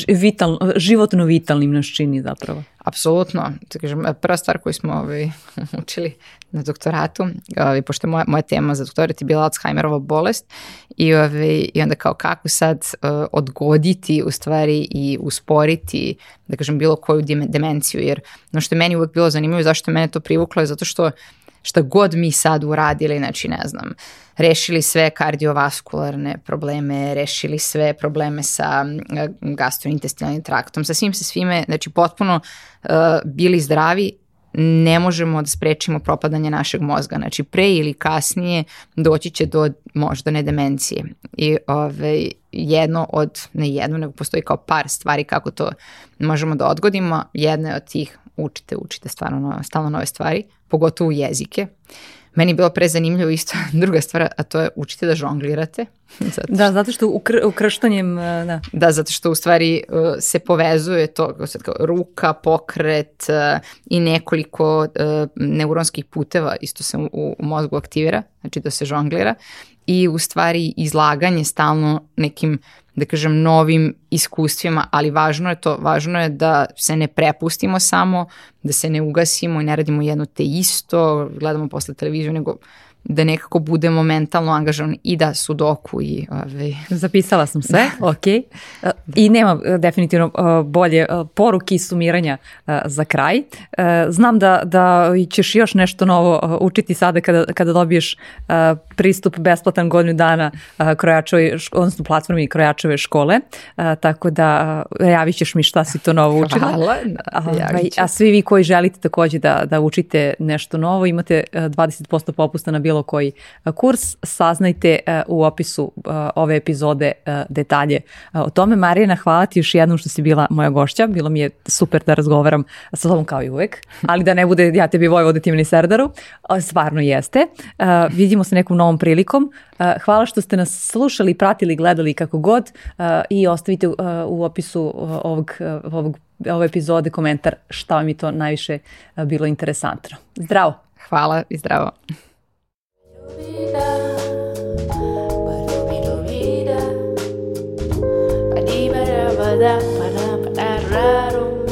vital, životno vitalnim nas čini zapravo. Apsolutno, da kažem, prva stvar koju smo ovaj, (laughs) učili na doktoratu, ovaj, pošto je moja, moja tema za doktorat je bila Alzheimerova bolest i, ovaj, i onda kao kako sad uh, odgoditi u stvari i usporiti, da kažem, bilo koju demenciju, jer ono što je meni uvek bilo zanimljivo i zašto je mene to privuklo je zato što šta god mi sad uradili, znači ne znam, rešili sve kardiovaskularne probleme, rešili sve probleme sa gastrointestinalnim traktom, sa svim se svime, znači potpuno uh, bili zdravi ne možemo da sprečimo propadanje našeg mozga. Znači, pre ili kasnije doći će do možda ne demencije. I ove, ovaj, jedno od, ne jedno, nego postoji kao par stvari kako to možemo da odgodimo. Jedna je od tih učite, učite stvarno no, stalno nove stvari, pogotovo jezike. Meni je bilo pre zanimljivo isto (laughs) druga stvar, a to je učite da žonglirate. (laughs) Zato da, zato što ukr, ukrštanjem, e, da. Da, zato što u stvari e, se povezuje to, kao, ruka, pokret e, i nekoliko neuronskih puteva isto se u, u mozgu aktivira, znači da se žonglira i u stvari izlaganje stalno nekim uh, da kažem, novim iskustvima, ali važno je to, važno je da se ne prepustimo samo, da se ne ugasimo i ne radimo jedno te isto, gledamo posle televiziju, nego da nekako budemo mentalno angažovani i da sudoku i... ovaj. Zapisala sam sve, da. ok. E, I nema e, definitivno e, bolje poruki i sumiranja za kraj. Znam da, da ćeš još nešto novo učiti sada kada, kada dobiješ pristup besplatan godinu dana krojačove, odnosno platformi krojačove škole, tako da javit ćeš mi šta si to novo učila. Hvala, da, ovaj, a, a svi vi koji želite takođe da, da učite nešto novo, imate 20% popusta na bilo bilo koji e, kurs, saznajte e, u opisu e, ove epizode detalje o tome. Marijana, hvala ti još jednom što si bila moja gošća. Bilo mi je super da razgovaram sa tobom kao i uvek, ali da ne bude ja tebi Vojvode Timni Serdaru. Stvarno jeste. Vidimo se nekom novom prilikom. Hvala što ste nas slušali, pratili, gledali kako god i ostavite u opisu ovog, ovog ove epizode komentar šta vam je to najviše bilo interesantno. Zdravo! Hvala i zdravo! Para, para, para, raro.